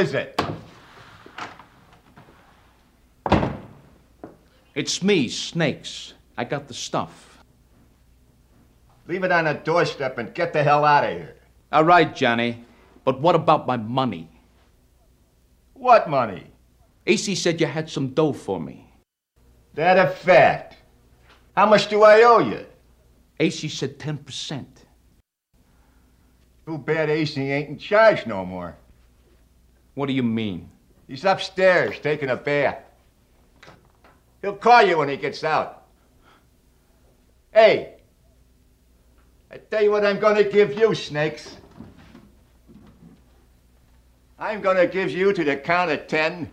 Is it? It's me, Snakes. I got the stuff. Leave it on the doorstep and get the hell out of here. All right, Johnny. But what about my money? What money? AC said you had some dough for me. That a fact. How much do I owe you? AC said 10%. Too bad AC ain't in charge no more. What do you mean? He's upstairs taking a bath. He'll call you when he gets out. Hey, I tell you what I'm gonna give you, Snakes. I'm gonna give you to the count of ten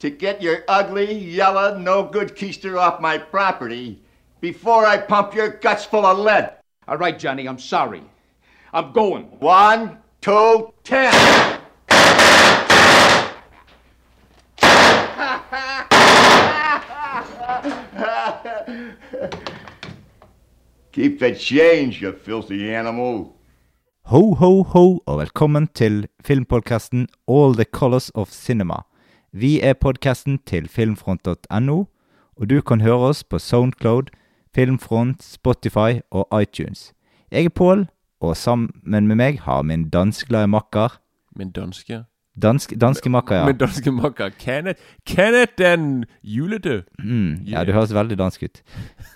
to get your ugly, yellow, no good keister off my property before I pump your guts full of lead. All right, Johnny, I'm sorry. I'm going. One, two, ten. Keep the change, you filthy animal. Ho, ho, ho, og velkommen til filmpodkasten All the Colors of Cinema. Vi er podkasten til filmfront.no, og du kan høre oss på Soundcloud, Filmfront, Spotify og iTunes. Jeg er Pål, og sammen med meg har min dansklare makker Min danske Dansk, Danske makker, ja. Med danske makker Kenneth Kenneth den julete! Mm, ja, du høres veldig dansk ut.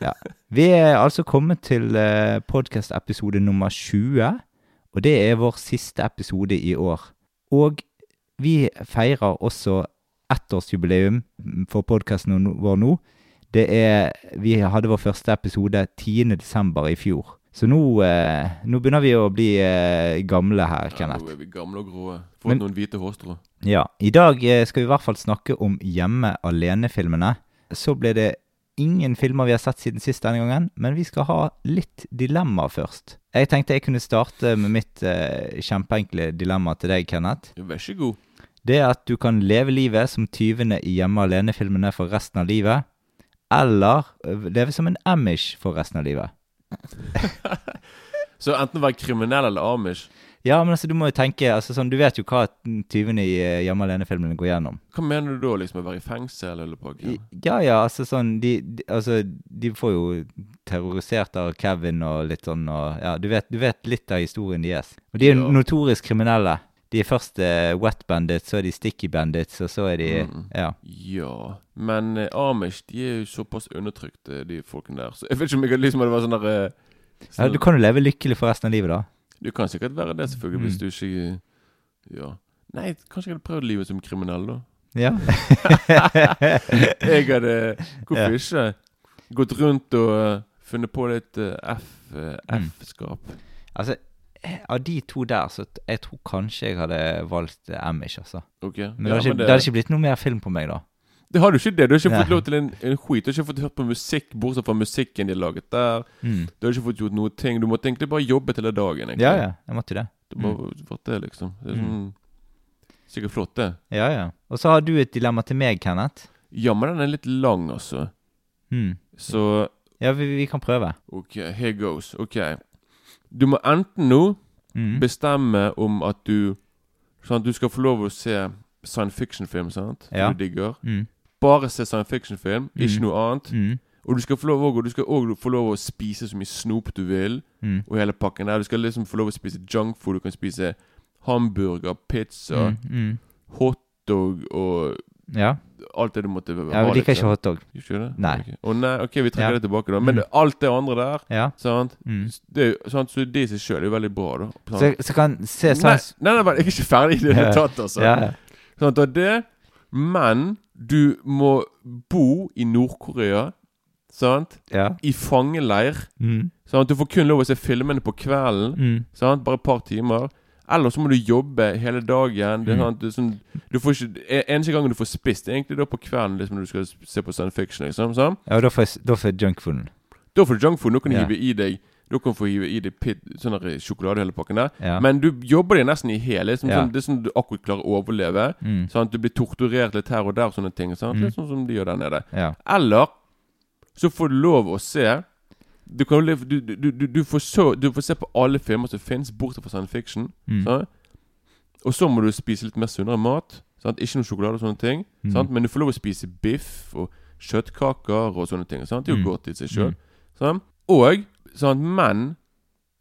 Ja. Vi er altså kommet til uh, podkast-episode nummer 20, og det er vår siste episode i år. Og vi feirer også ettårsjubileum for podkasten vår nå. Det er Vi hadde vår første episode 10. desember i fjor. Så nå, eh, nå begynner vi å bli eh, gamle her, Kenneth. Ja, nå er vi gamle og grå. Fått Men- noen hvite hårstrå. Ja, I dag eh, skal vi i hvert fall snakke om Hjemme alene-filmene. Så ble det ingen filmer vi har sett siden sist denne gangen, men vi skal ha litt dilemma først. Jeg tenkte jeg kunne starte med mitt eh, kjempeenkle dilemma til deg, Kenneth. Vær så god. Det er at du kan leve livet som tyvene i Hjemme alene-filmene for resten av livet. Eller eh, leve som en amish for resten av livet. Så enten være kriminell eller amish. Ja, men altså, du må jo tenke altså, sånn, Du vet jo hva tyvene i eh, Hjemme alene-filmene går gjennom. Hva mener du da? liksom Å være i fengsel eller på I- Ja, ja, altså sånn de, de, Altså, de får jo terrorisert av Kevin og litt sånn og Ja, du vet, du vet litt av historien deres. Og de er Ja. notorisk kriminelle. De er først uh, wet bandits, så er de sticky bandits, og så er de Mm. Ja. Ja. Men uh, amish de er jo såpass undertrykt, eh, de folkene der. Så jeg vet ikke om jeg liksom det var sånn der eh, ja. sånn- Du kan jo leve lykkelig for resten av livet, da. Du kan sikkert være det, selvfølgelig, Mm. hvis du ikke Ja. Nei, kanskje jeg hadde prøvd livet som kriminell, da. Ja. Jeg hadde Hvorfor Ja. ikke? Gått rundt og eh, funnet på litt F, Mm. F-skap. altså, eh, av de to der, så jeg tror kanskje jeg hadde valgt eh, Amish, altså. Ok? Men, Ja, det, hadde ikke, men det hadde ikke blitt noe mer film på meg, da. Det har du ikke det. Du har ikke fått lov til en, en skit. Du har ikke fått hørt på musikk bortsett fra musikken de har laget der. Mm. Du har ikke fått gjort noe ting. Du måtte egentlig bare Jobbe hele dagen. egentlig Ja, ja. Jeg måtte det. Det har mm. vært det, liksom. Det er Mm. sånn Sikkert flott, det. Ja, ja. Og så har du et dilemma til meg, Kenneth. Ja, men den er litt lang, altså. Mm. Så Ja, vi, vi kan prøve. OK, here goes. OK. Du må enten nå Mm. bestemme om at du Sånn at du skal få lov å se science fiction-film, sant? Ja. Du digger. Mm. Bare se science fiction-film, Mm. ikke noe annet. Mm. Og du skal få lov og du skal også få lov å spise så mye snop du vil. Mm. Og hele pakken der. Du skal liksom få lov å spise junkfood. Du kan spise hamburger, pizza, hotdog og Ja. Alt det du måtte ha. vi liker ikke hotdog. Nei. Okay. Å nei, ok, vi trekker Ja. det tilbake, da. Men Mm. alt det andre der, Ja. sant? Mm. Det, sant? Så det i seg sjøl er jo veldig bra, da. Så, så kan se Nei, nei, nei, jeg er ikke ferdig i det hele tatt, altså. Ja, ja. Sånn, er det, men du må bo i Nord-Korea, sant? ja. I fangeleir. Mm. Sånn du får kun lov å se filmene på kvelden. Mm. Sant? Bare et par timer. Eller så må du jobbe hele dagen. Det Mm. du, sånn, du får ikke, Eneste gangen du får spist, er egentlig da på kvelden liksom, når du skal se på science fiction. Liksom, sånn. Ja, da får da får junkfooden. Da får du junkfood. Nå kan du Ja. hive i deg Da kan du få hive i deg pit, sånn sjokolade hele pakken der. Ja. Men du jobber deg nesten i hele. Liksom, Ja. sånn, det er sånn du akkurat klarer å overleve. Mm. Sånn Du blir torturert litt her og der, sånne ting. Sånn, Mm. Litt sånn som de gjør der nede. Eller så får du lov å se Du, kan, du, du, du, du, får så, du får se på alle filmer som fins, bortsett fra science fiction. Mm. Og så må du spise litt mer sunnere mat. Sant? Ikke noe sjokolade og sånne ting. Mm. Sant? Men du får lov å spise biff og kjøttkaker og sånne ting. Sant? Det er jo Mm. godt i seg sjøl. Mm. Og sant? Men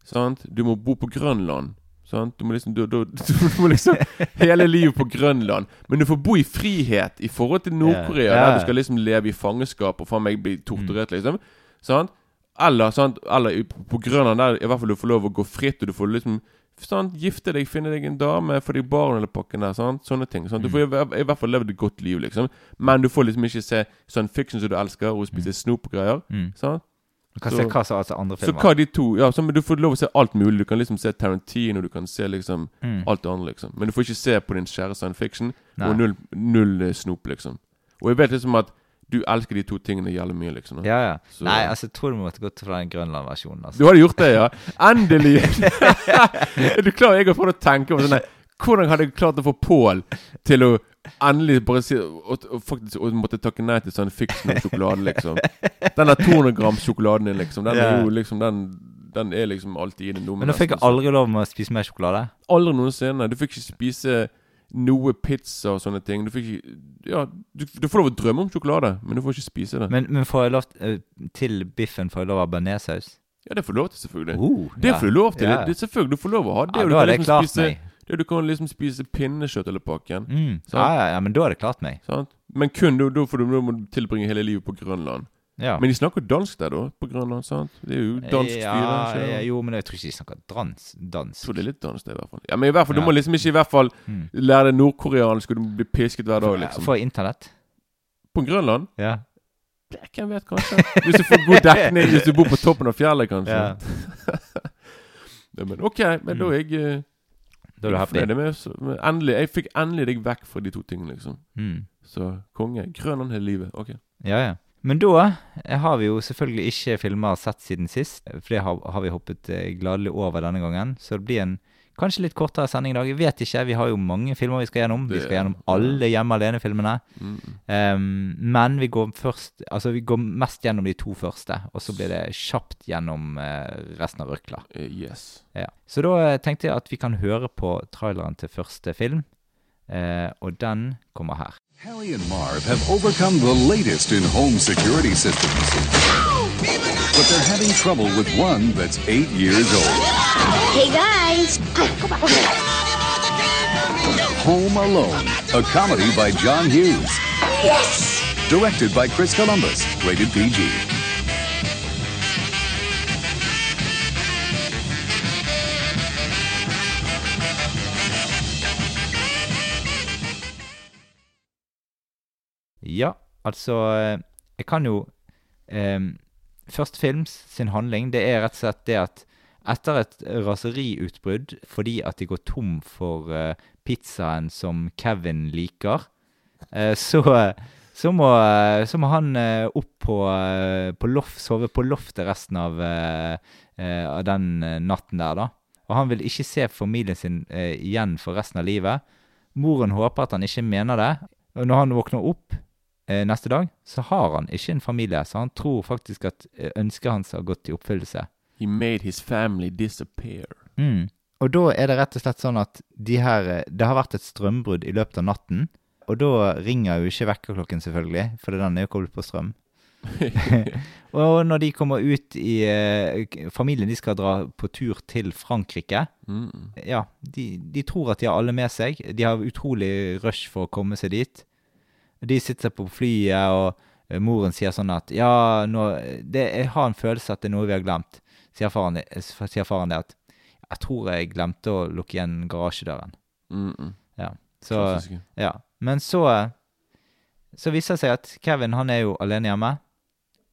sant? Du må bo på Grønland. Sant? Du må liksom du, du, du må liksom Hele livet på Grønland. Men du får bo i frihet i forhold til Nord-Korea, yeah. der du skal liksom leve i fangenskap og faen meg bli torturert, liksom. Sant? Eller, sant? Eller på Grønland der i hvert fall du får lov å gå fritt, og du får liksom sant? Gifte deg, finne deg en dame, få deg barn eller pakken der. Sant? Sånne ting. Sant? Du får i, i hvert fall levd et godt liv, liksom. Men du får liksom ikke se sånn fiction som du elsker, og spise snop og greier. Mm. Sant? Du kan Så- se hva som altså andre Så hva de to Ja, så, men du får lov å se alt mulig. Du kan liksom se Tarantino, du kan se liksom Mm. alt det andre, liksom. Men du får ikke se på din kjære science fiction, Nei. og null, null snop, liksom. Og jeg vet liksom at du elsker de to tingene jævlig mye, liksom. Ja, ja. Så- Nei, altså, jeg tror du måtte gått for den Grønland-versjonen. Altså. Du hadde gjort det, ja? Endelig! er du klar? Jeg har prøvd å tenke på sånn Hvordan hadde jeg klart å få Pål til å endelig bare si og, og faktisk og måtte takke nei til sånn fiksen av sjokolade, liksom? Den der 200 gram sjokoladen din, liksom. Den er jo liksom Den, den er liksom alltid i det dumme. Men nå fikk jeg aldri lov med å spise mer sjokolade. Aldri noensinne. Du fikk ikke spise noe pizza og sånne ting. Du ikke Ja, du, du får lov å drømme om sjokolade, men du får ikke spise det. Men, men får jeg lov eh, til biffen får jeg lov av bearnéssaus? Ja, det får du lov til, selvfølgelig. Oh, Det får du lov til. Ja. Det, det, selvfølgelig, du får lov å ha det. Ja, du da har det liksom klart spise, meg. Det, du kan liksom spise pinnekjøtt eller pakken. Mm. Ja, ja, ja, men da er det klart meg. Sant? Men kun da, da får du, du tilbringe hele livet på Grønland. Ja. Men de snakker dansk der, da? På Grønland, sant? Det er jo dansk ja, styre. ja, jo, men jeg tror ikke de snakker dans. Jeg tror det er litt dansk, det, i hvert fall. Ja, Men i hvert fall, du må liksom ikke i hvert fall Mm. lære deg nordkoreansk, og du bli pisket hver dag, liksom. For internett? På Grønland? Ja. Det, Hvem vet, kanskje. Hvis du får god dekning, hvis du bor på toppen av fjellet, kanskje. ja. Ja, men ok, men da Mm. er jeg eh, Da er du happy? endelig, Jeg fikk endelig deg vekk fra de to tingene, liksom. Mm. Så konge. Grønland hele livet. Ok. Ja, ja. Men da eh, har vi jo selvfølgelig ikke filmer sett siden sist, for det har, har vi hoppet eh, gladelig over denne gangen. Så det blir en kanskje litt kortere sending i dag. Jeg vet ikke, vi har jo mange filmer vi skal gjennom. Vi skal gjennom alle Hjemme alene-filmene. Mm. Um, men vi går først Altså vi går mest gjennom de to første, og så blir det kjapt gjennom eh, resten av røkla. Eh, yes. Ja. Så da eh, tenkte jeg at vi kan høre på traileren til første film, uh, og den kommer her. Hallie and Marv have overcome the latest in home security systems. But they're having trouble with one that's eight years old. Hey guys! Home Alone, a comedy by John Hughes. Yes! Directed by Chris Columbus. Rated PG. Ja, altså eh, Jeg kan jo eh, Første films sin handling det er rett og slett det at etter et raseriutbrudd fordi at de går tom for eh, pizzaen som Kevin liker, eh, så, så, må, så må han eh, opp på, på loft, sove på loftet resten av, av den natten der, da. Og han vil ikke se familien sin igjen for resten av livet. Moren håper at han ikke mener det. Og når han våkner opp neste dag, så har han ikke en familie. Så han tror faktisk at eh, ønsket hans har gått i oppfyllelse. He made his family disappear. Mm. Og da er det rett og slett sånn at de her eh, Det har vært et strømbrudd i løpet av natten. Og da ringer jo ikke vekkerklokken, selvfølgelig, for den er jo koblet på strøm. og når de kommer ut i eh, Familien de skal dra på tur til Frankrike. Mm. Ja, de, de tror at de har alle med seg. De har utrolig rush for å komme seg dit. De sitter på flyet, og eh, moren sier sånn at Ja, nå, det, jeg har en følelse at det er noe vi har glemt. Sier faren, sier faren det at Jeg tror jeg glemte å lukke igjen garasjedøren. Mm -mm. Ja, så ja. Men så Så viser det seg at Kevin han er jo alene hjemme.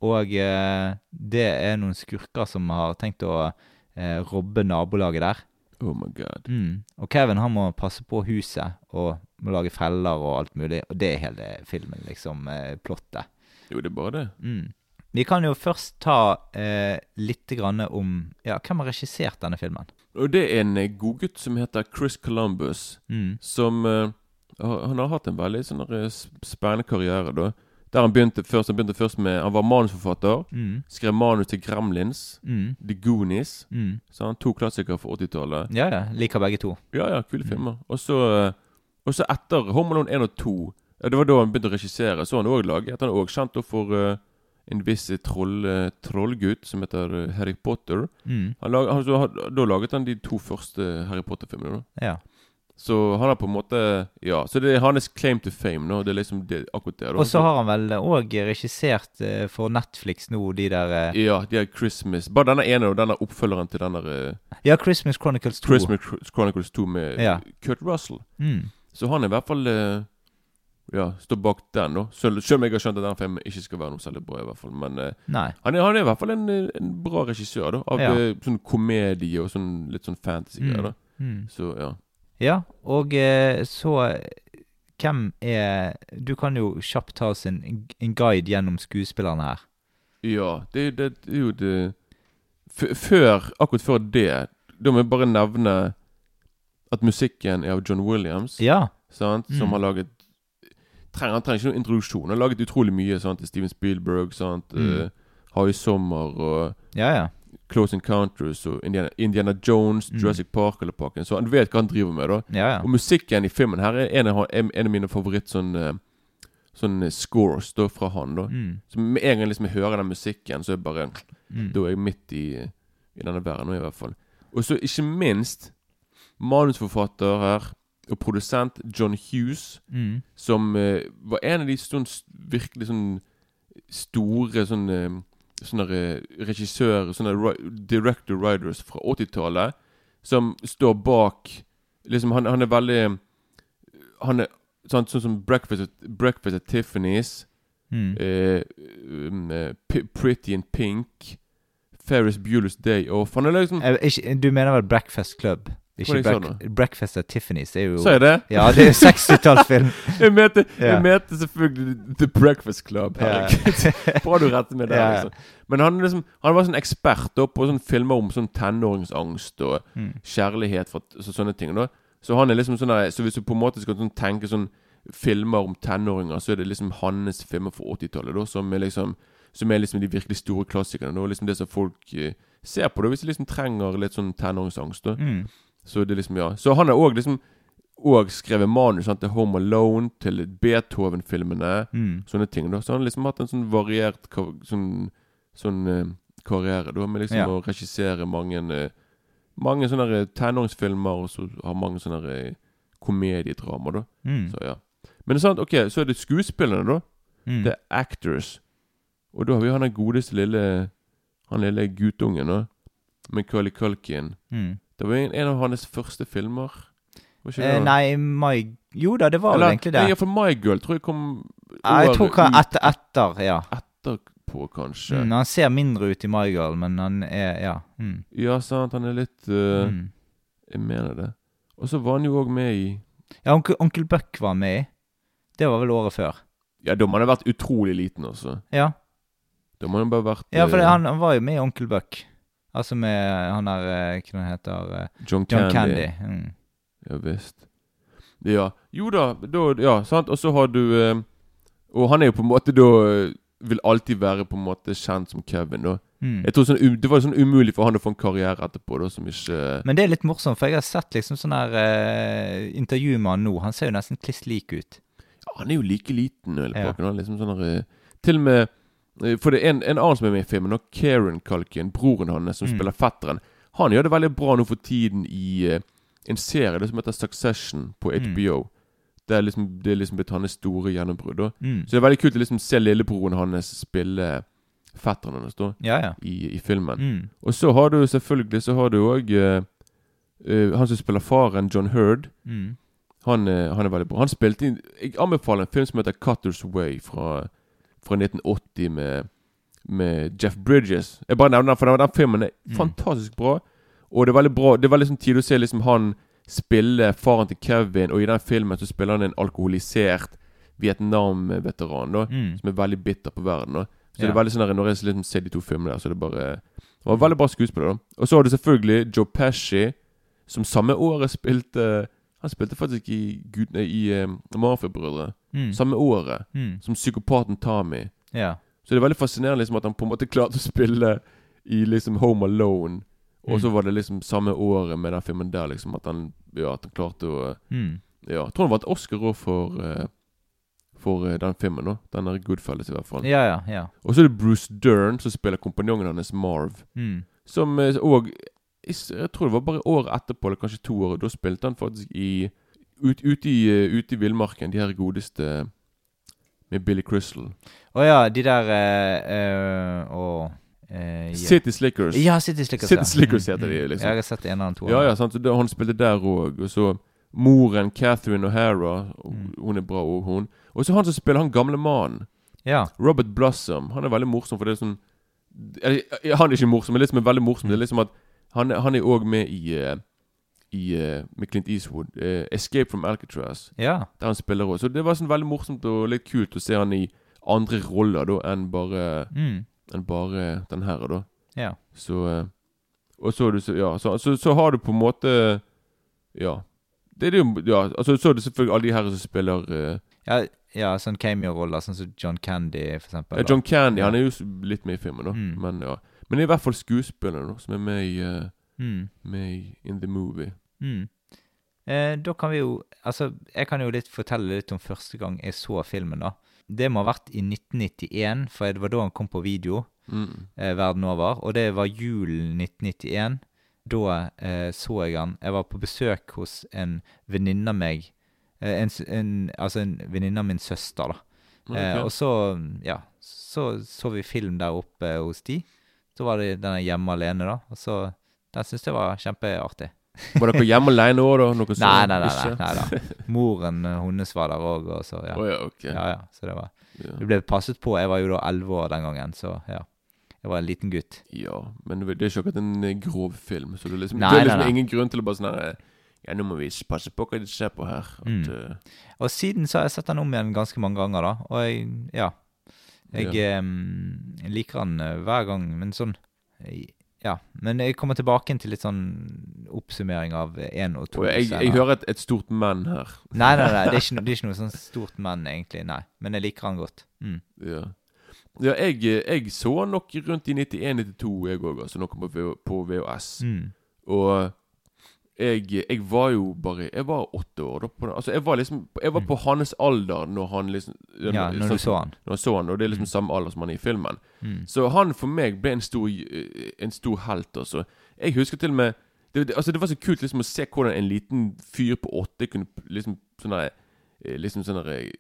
Og eh, det er noen skurker som har tenkt å eh, robbe nabolaget der. Oh my god. Mm. Og Kevin han må passe på huset og må lage feller og alt mulig. Og det er hele filmen, liksom, eh, plottet. Jo, det er bare det. Mm. Vi kan jo først ta eh, litt grann om ja, hvem har regissert denne filmen. Og det er en eh, godgutt som heter Chris Columbus, Mm. som eh, Han har hatt en veldig sånn eh, sp- spennende karriere, da. Der han begynte først Han begynte først med Han var manusforfatter. Mm. Skrev manus til Gremlins, Mm. The Goonies. Mm. Så han To klassikere fra 80-tallet. Ja, ja. Liker begge to. Ja, ja, kule filmer. Og så eh, Og så etter Home Alone 1 og 2 ja, Det var da han begynte å regissere. Så han òg laget Han er òg kjent for uh, en viss troll, uh, trollgutt som heter Harry Potter. Mm. Han lag, han, så, da laget han de to første Harry Potter-filmene. Ja. Så han har på en måte Ja, så det er hans claim to fame. nå Det er liksom det, akkurat det. da. Og så har han vel òg regissert uh, for Netflix nå, de der uh, Ja, de der Christmas Bare denne ene og denne oppfølgeren til denne uh, Ja, Christmas Chronicles 2. Christmas Chronicles 2 med Ja. Kurt Russell. Mm. Så han er i hvert fall Ja, står bak den, da. Selv selv om jeg har skjønt at den filmen ikke skal være noe særlig bra, i hvert fall. Men han, er, han er i hvert fall en, en bra regissør, da. Av Ja. sånn komedie og sånn litt sånn fantasy-greier, da. Mm. Så ja. Ja, og eh, så eh, Hvem er Du kan jo kjapt ta oss en, en guide gjennom skuespillerne her. Ja, det, det, det er jo det Før, akkurat før det, da må jeg bare nevne at musikken er av John Williams, Ja. sant, som Mm. har laget trenger, Han trenger ikke noen introduksjon. Han har laget utrolig mye sant, til Steven Spielberg. Sant, Mm. Uh, Har i sommer og Ja, ja. Close Encounters og Indiana, Indiana Jones, Mm. Jurassic Park eller Parken. Så han vet hva han driver med. da Ja, ja. Og musikken i filmen her er en av, en av mine favoritt sånn eh, Sånn eh, scores da fra han. da Mm. Så med en gang liksom jeg hører den musikken, så er jeg bare Mm. Da er jeg midt i, i denne verden, i hvert fall. Og så ikke minst manusforfatter her og produsent John Hughes, Mm. som uh, var en av de sånn virkelig sånn store sånn eh, Sånne eh, regissører, sånne director writers fra 80-tallet, som står bak Liksom, han, han er veldig Han er sånn, sånn som Breakfast at, Breakfast at Tiffany's. Mm. Eh, um, eh, Pretty in Pink. Ferris Bueller's Day Off. Han er liksom du mener vel Breakfast Club? Ikke Break, Breakfast at Tiffany's. Det er jo jeg det? Ja, det er jo 60-tallsfilm. Jeg mente, yeah. jeg mente selvfølgelig The Breakfast Club. Ja. Yeah. Bra du retter meg der. Yeah. Liksom. Men han, liksom, han var sånn ekspert på sånn filmer om sånn tenåringsangst og Mm. kjærlighet for, så, sånne ting. da Så han er liksom sånn Så hvis du på en måte skal sånn tenke sånn filmer om tenåringer, så er det liksom hans filmer fra 80-tallet som liksom Som er liksom de virkelig store klassikerne. Da, liksom det som folk uh, ser på da hvis de liksom trenger litt sånn tenåringsangst. da Mm. Så det er liksom, ja Så han har òg liksom Og skrevet manus sant, til Home Alone, til Beethoven-filmene. Mm. Sånne ting da Så han har liksom hatt en sånn variert sånn, sånn uh, karriere da med liksom Ja. å regissere mange uh, Mange sånne eh, tenåringsfilmer, og så har mange sånne uh, komediedramaer, da. Mm. Så ja. Men sant, ok, så er det skuespillerne, da. Mm. The Actors. Og da har vi han den godeste lille Han lille guttungen, da. Med Kali Kalkin. Mm. Det var en, av hans første filmer. Eh, nei, My Jo da, det var vel Eller, egentlig Nei, det. iallfall My Girl tror jeg kom Ja, jeg tror hva ut etter, etter, ja. etterpå, kanskje. Mm, han ser mindre ut i My Girl, men han er Ja. Mm. Ja, sant. Han er litt uh, Mm. Jeg mener det. Og så var han jo òg med i Ja, onkel, onkel Buck var med i. Det var vel året før. Ja, da må han ha vært utrolig liten, altså. Ja, Da må han bare vært ja for det, han, han var jo med i Onkel Buck. Altså med han der eh, Hva han heter eh, John John Candy. Candy. Mm. Ja visst. Ja. Jo da, da Ja, sant. Og så har du eh, Og han er jo på en måte da eh, Vil alltid være på en måte kjent som Kevin, da. Mm. Jeg tror sånn, Det var sånn umulig for han å få en karriere etterpå, da, som ikke Men det er litt morsomt, for jeg har sett liksom sånn her eh, intervju med han nå. Han ser jo nesten kliss lik ut. Ja, Han er jo like liten. Eller Ja. pakken, han er liksom sånn eh, Til og med For det er en, en annen som er med i filmen, og Karen Kalkin, broren hans, som Mm. spiller fetteren. Han gjør det veldig bra nå for tiden i uh, en serie det som heter Succession på Mm. HBO. Det er liksom, det er liksom blitt hans store gjennombrudd. Mm. Så det er veldig kult å liksom se lillebroren hans spille fetteren hans da, Ja, ja. i, i filmen. Mm. Og så har du selvfølgelig så har du òg han som spiller faren, John Heard. Mm. Han, eh, han er veldig bra. Han spilte inn Jeg anbefaler en film som heter Cutters Way fra, fra 1980 med, med Jeff Bridges. Jeg bare nevner den, for den, filmen er Mm. fantastisk bra. Og det er veldig bra Det er veldig sånn tid å se liksom han spille faren til Kevin, og i den filmen så spiller han en alkoholisert Vietnam-veteran, da. Mm. Som er veldig bitter på verden. da Så Ja. det er veldig sånn Når jeg liksom ser de to filmene der, så det bare Det var veldig bra skuespiller. da Og så har du selvfølgelig Joe Pesci, som samme året spilte Han spilte faktisk i, Gud, i eh, Mafiabrødre. Mm. Samme året Mm. som psykopaten Tommy. Ja. Så det er veldig fascinerende liksom at han på en måte klarte å spille i liksom Home Alone. Og så Mm. var det liksom samme året med den filmen der, liksom at han, ja, at han klarte å Mm. Ja, jeg tror han vant Oscar òg for uh, For uh, den filmen. Nå. Den er Goodfellas, i hvert fall. Ja, ja, ja. Og så er det Bruce Dern som spiller kompanjongen hans Marv. Mm. Som òg Jeg tror det var bare år etterpå, eller kanskje to år. Da spilte han faktisk i ut, Ute i, ut ute i villmarken, de her godeste med Billy Crystal. Å ja, de der eh, uh, Å uh, yeah. City Slickers. Ja, City Slickers. City ja. Slickers heter de, mm. liksom. Jeg har sett en eller to. Ja, ja, sant. Så han spilte der òg. Og så moren Catherine O'Hara. Mm. Hun er bra òg, hun. Og så han som spiller han gamle mannen. Ja. Robert Blossom. Han er veldig morsom, for det er sånn Han er ikke morsom, men det som er veldig morsomt, det er liksom at han, han er òg med i, uh, i uh, Med Clint Eastwood. Uh, 'Escape from Alcatraz'. ja. Der han spiller òg. Så det var sånn veldig morsomt og litt kult å se han i andre roller da enn bare Mm. Enn bare den her, da. Ja. Så Og så, du, så, ja, så, så, så har du på en måte Ja. Det er jo Ja, altså så er det selvfølgelig alle de her som spiller Ja, ja sånn cameo-roller, sånn som John Candy, for eksempel. ja. John Candy Ja. han er jo litt med i filmen, da. Mm. Men ja Men det er i hvert fall skuespillerne som er med i, eh, Mm. med i In the Movie. Mm. Eh, da kan vi jo Altså, jeg kan jo litt fortelle litt om første gang jeg så filmen, da. Det må ha vært i 1991, for det var da han kom på video Mm. eh, verden over. Og det var julen 1991. Da eh, så jeg han. Jeg var på besøk hos en venninne av meg. Eh, en, en, altså en venninne av min søster, da. Eh, og så, ja, så så vi film der oppe hos de. Så var det denne Hjemme alene, da. Og så Den syntes jeg var kjempeartig. Var dere hjemme alene òg, da? Noe Nei, nei, nei. nei, nei da. Moren eh, hennes var der òg, og så ja. Oh, ja, ok. ja. Ja, Så det var. Vi ble passet på. Jeg var jo da elleve år den gangen, så ja. Jeg var en liten gutt. ja, men det er ikke akkurat en eh, grov film, så det er liksom, Nei, det er liksom nei, nei. ingen grunn til å bare sånn her eh, Ja, nå må vi passe på hva de ser på her. At, Mm. Og siden så har jeg sett den om igjen ganske mange ganger, da. Og jeg Ja. Jeg em, liker han eh, hver gang, men sånn eh, Ja. Men jeg kommer tilbake til litt sånn oppsummering av én og to. og jeg, jeg hører et, et stort men her. Nei, nei, nei, det er ikke, no, det er ikke noe sånn stort men, egentlig. Nei. Men jeg liker han godt. Mm. Ja, ja jeg, jeg så nok rundt i 91-92, jeg òg, altså noe på, på VHS. Mm. Og jeg, jeg var jo bare Jeg var åtte år. Da, på, altså jeg var liksom Jeg var på hans alder når han liksom Mm. Ja, når du så han. Når jeg så han, Og det er liksom samme alder som han er i filmen. Mm. Så han for meg ble en stor, en stor helt, altså. Jeg husker til og med det, det, altså det var så kult liksom å se hvordan en liten fyr på åtte kunne liksom sånn eh, Liksom sånn eh,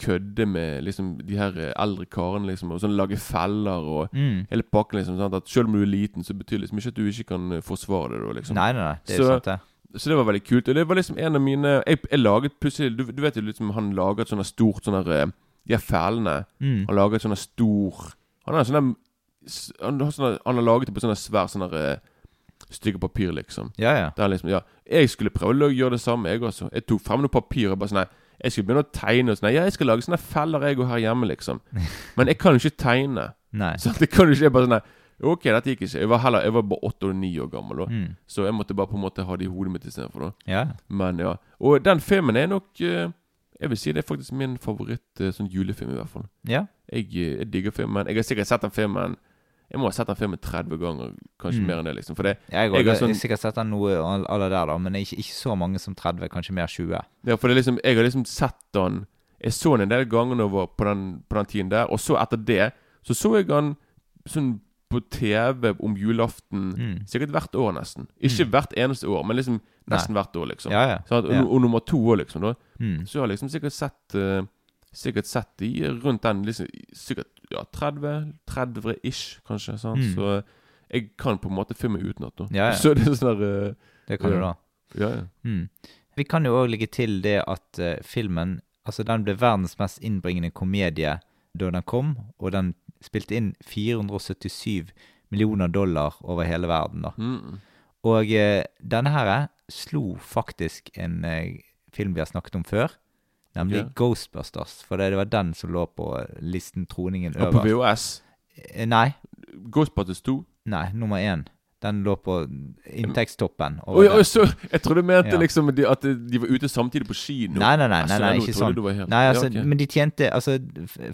kødde med liksom de her eh, eldre karene, liksom. Og sånn lage feller og Mm. hele pakken, liksom. Sant? At selv om du er liten, så betyr det liksom ikke at du ikke kan eh, forsvare det, da, liksom. Nei, nei, nei. Det er Så- sant, det. Så det var veldig kult. Og det var liksom en av mine Jeg, jeg laget plutselig du, du vet jo liksom Han laget sånne stort sånne der, eh, De her felene. Mm. Han laget sånne stor Han har sånne Han han har laget det på sånne svær sånne der, stykker papir, liksom. Ja, ja. Der liksom, ja Jeg skulle prøve å gjøre det samme, jeg også. Jeg tok frem noe papir og bare sånn Nei, jeg skulle begynne å tegne og sånn. Ja, jeg skal lage sånne feller, jeg går her hjemme, liksom. Men jeg kan jo ikke tegne. Nei. Så det kan jo ikke jeg bare sånn Ok, dette gikk ikke. Jeg var heller Jeg var bare åtte og ni år gammel, da. Mm. Så jeg måtte bare på en måte ha det i hodet mitt istedenfor. Ja. Men ja. Og den filmen er nok eh, Jeg vil si det er faktisk min favoritt eh, sånn julefilm, i hvert fall. ja. Jeg, eh, jeg digger filmen. Jeg har sikkert sett den filmen Jeg må ha sett den filmen 30 ganger, kanskje Mm. mer enn det, liksom. For det, Jeg, Jeg har sånn, jeg sikkert sett den noe alle der, da, men ikke, ikke så mange som 30, kanskje mer 20. ja, for det liksom Jeg har liksom sett den Jeg så den en del ganger når jeg var på den, på den tiden der, og så etter det så så jeg den sånn på TV om julaften Mm. sikkert hvert år, nesten. Ikke hvert eneste år, men liksom nesten hvert år, liksom. Ja, ja. Sånn at, ja. og, og nummer to òg, liksom. da Mm. Så jeg har liksom sikkert sett uh, Sikkert sett de rundt den liksom, Sikkert ja, 30 30-ish, kanskje. Sant? Mm. Så jeg kan på en måte filme utenat. nå. Ja, ja. Så det er sånn der uh, Det kan du da. Ja, ja. Mm. Vi kan jo òg legge til det at uh, filmen Altså, den ble verdens mest innbringende komedie da den kom, og den spilte inn 477 millioner dollar over hele verden, da. Mm. Og uh, denne her slo faktisk en eh, film vi har snakket om før, nemlig Ja. Ghostbusters. For det, var den som lå på listen troningen Og på. VHS Eh, Nei, Ghostbusters 2. nei, nummer én. Den lå på inntektstoppen. Oi, oi, så, jeg trodde du mente Ja. liksom de, at de var ute samtidig på kino. Nei, nei, nei, Altså, nei, nei ikke sånn. Nei, altså, ja, okay. Men de tjente altså,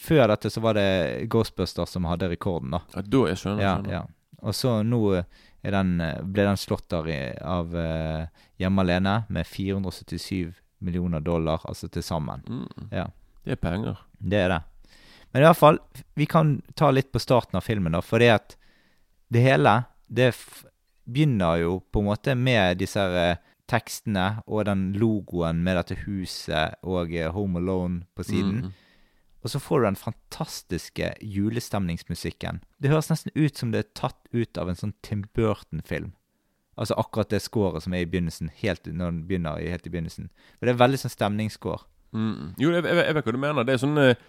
Før dette så var det Ghostbusters som hadde rekorden, da. ja, da jeg skjønner Ja, skjønner. ja. Og så nå er den, eh, ble den slått der av uh, Hjemme alene med 477 millioner dollar, altså til sammen. Mm, Ja, det er penger. det er det. Men i hvert fall, vi kan ta litt på starten av filmen, da. Fordi at det hele, det begynner jo på en måte med disse her, eh, tekstene og den logoen med dette huset og eh, Home Alone på siden. Mm. Og så får du den fantastiske julestemningsmusikken. Det høres nesten ut som det er tatt ut av en sånn Tim Burton-film. Altså akkurat det scoret som er i begynnelsen, helt når den begynner helt i begynnelsen. For det er veldig sånn stemningsscore. Mm. Jo, jeg, jeg, jeg vet hva du mener. Det er sånn eh,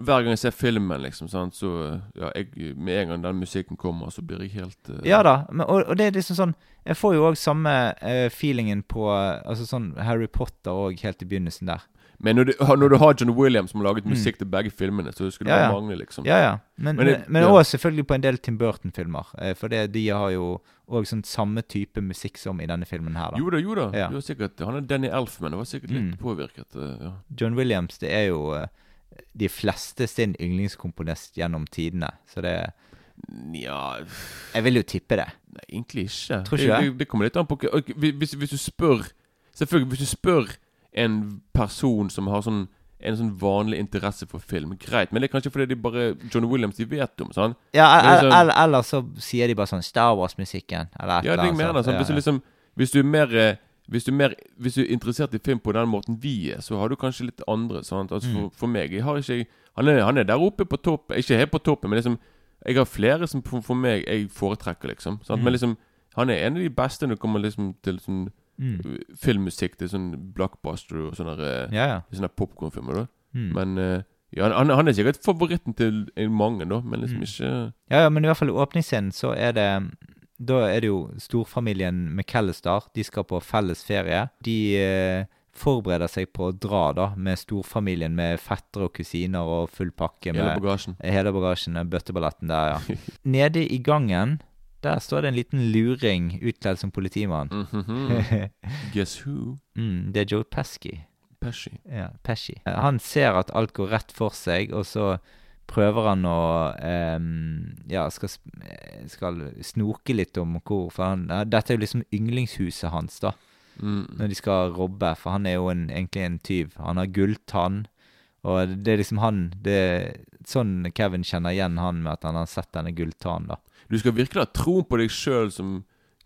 Hver gang jeg ser filmen, liksom, sant, så eh, ja, jeg, Med en gang den musikken kommer, så blir jeg helt eh, Ja da, men, og, og det er liksom sånn Jeg får jo òg samme eh, feelingen på eh, Altså sånn Harry Potter òg, helt i begynnelsen der. Men når du, når du har John Williams som har laget musikk til begge filmene, så skulle det Mm. Ja, ja. mangle, liksom. Ja, ja. Men, Men men, det- men ja. også selvfølgelig på en del Tim Burton-filmer. Eh, for det, de har jo òg sånn samme type musikk som i denne filmen her. da. Jo da, jo da. Ja. Du har sikkert, han er Danny Elfman. Det var sikkert litt Mm. påvirket. eh, ja. John Williams det er jo eh, de fleste sin yndlingskomponist gjennom tidene. Så det Nja Jeg vil jo tippe det. Nei, egentlig ikke. Tror ikke det, det? det, kommer litt an på hvis, hvis du spør Selvfølgelig, hvis du spør en person som har sånn en sånn vanlig interesse for film, greit. Men det er kanskje fordi de bare John Williams de vet om. sånn Ja, Men el- liksom- Eller så sier de bare sånn Star Wars-musikken, eller et Ja, det eller jeg annet mener sånn, hvis, du liksom, hvis du er mer eh, hvis du, er mer, hvis du er interessert i film på den måten vi er, så har du kanskje litt andre. Sant? Altså Mm. for, for meg jeg har ikke, han, er, han er der oppe på toppen. Ikke helt på toppen, men liksom jeg har flere som for, for meg jeg foretrekker, liksom. Sant? Mm. Men liksom han er en av de beste når det kommer liksom til sånn Mm. filmmusikk. til sånn blockbuster og sånne, uh, Ja, ja. sånne popkornfilmer. Mm. Men uh, ja, han, han er sikkert favoritten til mange, da, men liksom Mm. ikke Ja, ja, men i hvert fall i åpningsscenen så er det Da er det jo storfamilien McAllister. De skal på felles ferie. De eh, forbereder seg på å dra, da, med storfamilien med fettere og kusiner og full pakke. hele bagasjen. hele bagasjen, bøtteballetten der, ja. Nede i gangen, der står det en liten luring utkledd som politimann. Mhm. Guess who? mm, det er Joe Pesky. Pesci. Ja, Pesci. Han ser at alt går rett for seg, og så prøver han å um, Ja, skal, skal snoke litt om hvor For han, dette er jo liksom yndlingshuset hans, da, Mm. når de skal robbe. For han er jo en, egentlig en tyv. Han har gulltann. Og det er liksom han det Sånn Kevin kjenner igjen han med at han har sett denne gulltannen, da. Du skal virkelig ha troen på deg sjøl som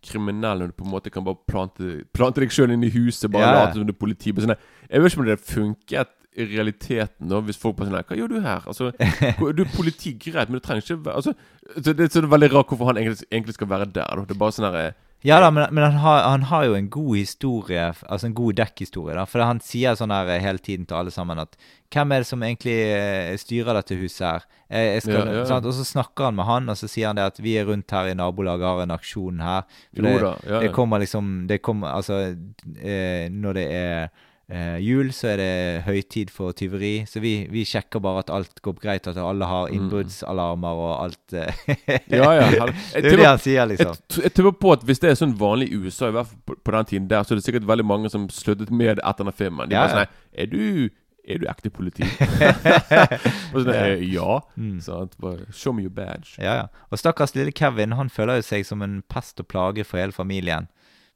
kriminell når du på en måte kan bare plante, plante deg sjøl inn i huset. Bare ja. late som det er politi. Sånn, jeg vet ikke om det funket i realiteten da hvis folk bare sånn Hva gjør du her? Altså, Du er politi, greit, men du trenger ikke altså, så Det er veldig rart hvorfor han egentlig, egentlig skal være der. Da. Det er bare sånn her Ja da, men, men han, har, han har jo en god historie, altså en god dekkhistorie. da, For han sier sånn her eh, hele tiden til alle sammen at Hvem er det som egentlig eh, styrer dette huset her? Jeg, jeg skal, Ja, ja. Sant? Og så snakker han med han, og så sier han det at vi er rundt her i nabolaget, har en aksjon her. For Jo det, da. Ja, det kommer liksom det kommer, Altså, eh, når det er eh, jul, så er det høytid for tyveri. Så vi, vi sjekker bare at alt går greit, at alle har Mm. innbruddsalarmer og alt. eh. Ja, ja. Det er det han sier, liksom. Jeg, jeg tipper på at hvis det er sånn vanlig i USA, i hvert fall på, på den tiden der, så er det sikkert veldig mange som sluttet med etter denne filmen. De Ja, bare sånn Er du er du ekte politi? Og sånn, ja. Mm. Sant? Bare, Show me your badge. Ja, ja. Og stakkars lille Kevin, han føler jo seg som en pest og plage for hele familien.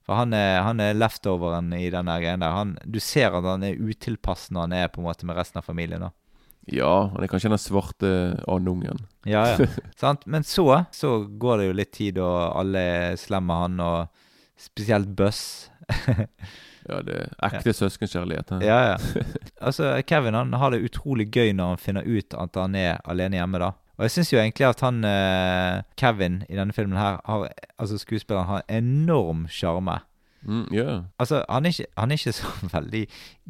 For han er, han er leftoveren i den greien der. Han, du ser at han er utilpass når han er på en måte med resten av familien. da. Ja, han er kanskje den svarte andungen. Ja, ja. Sant? Men så, så går det jo litt tid, og alle er slemme han, og spesielt Buss. Ja, det er ekte søskenkjærlighet. hæ? Ja, ja. Altså, Kevin han har det utrolig gøy når han finner ut at han er alene hjemme, da. Og jeg syns jo egentlig at han eh, Kevin i denne filmen her, har, altså skuespilleren, har enorm sjarme. Mm, ja. Altså, han er, ikke, han er ikke så veldig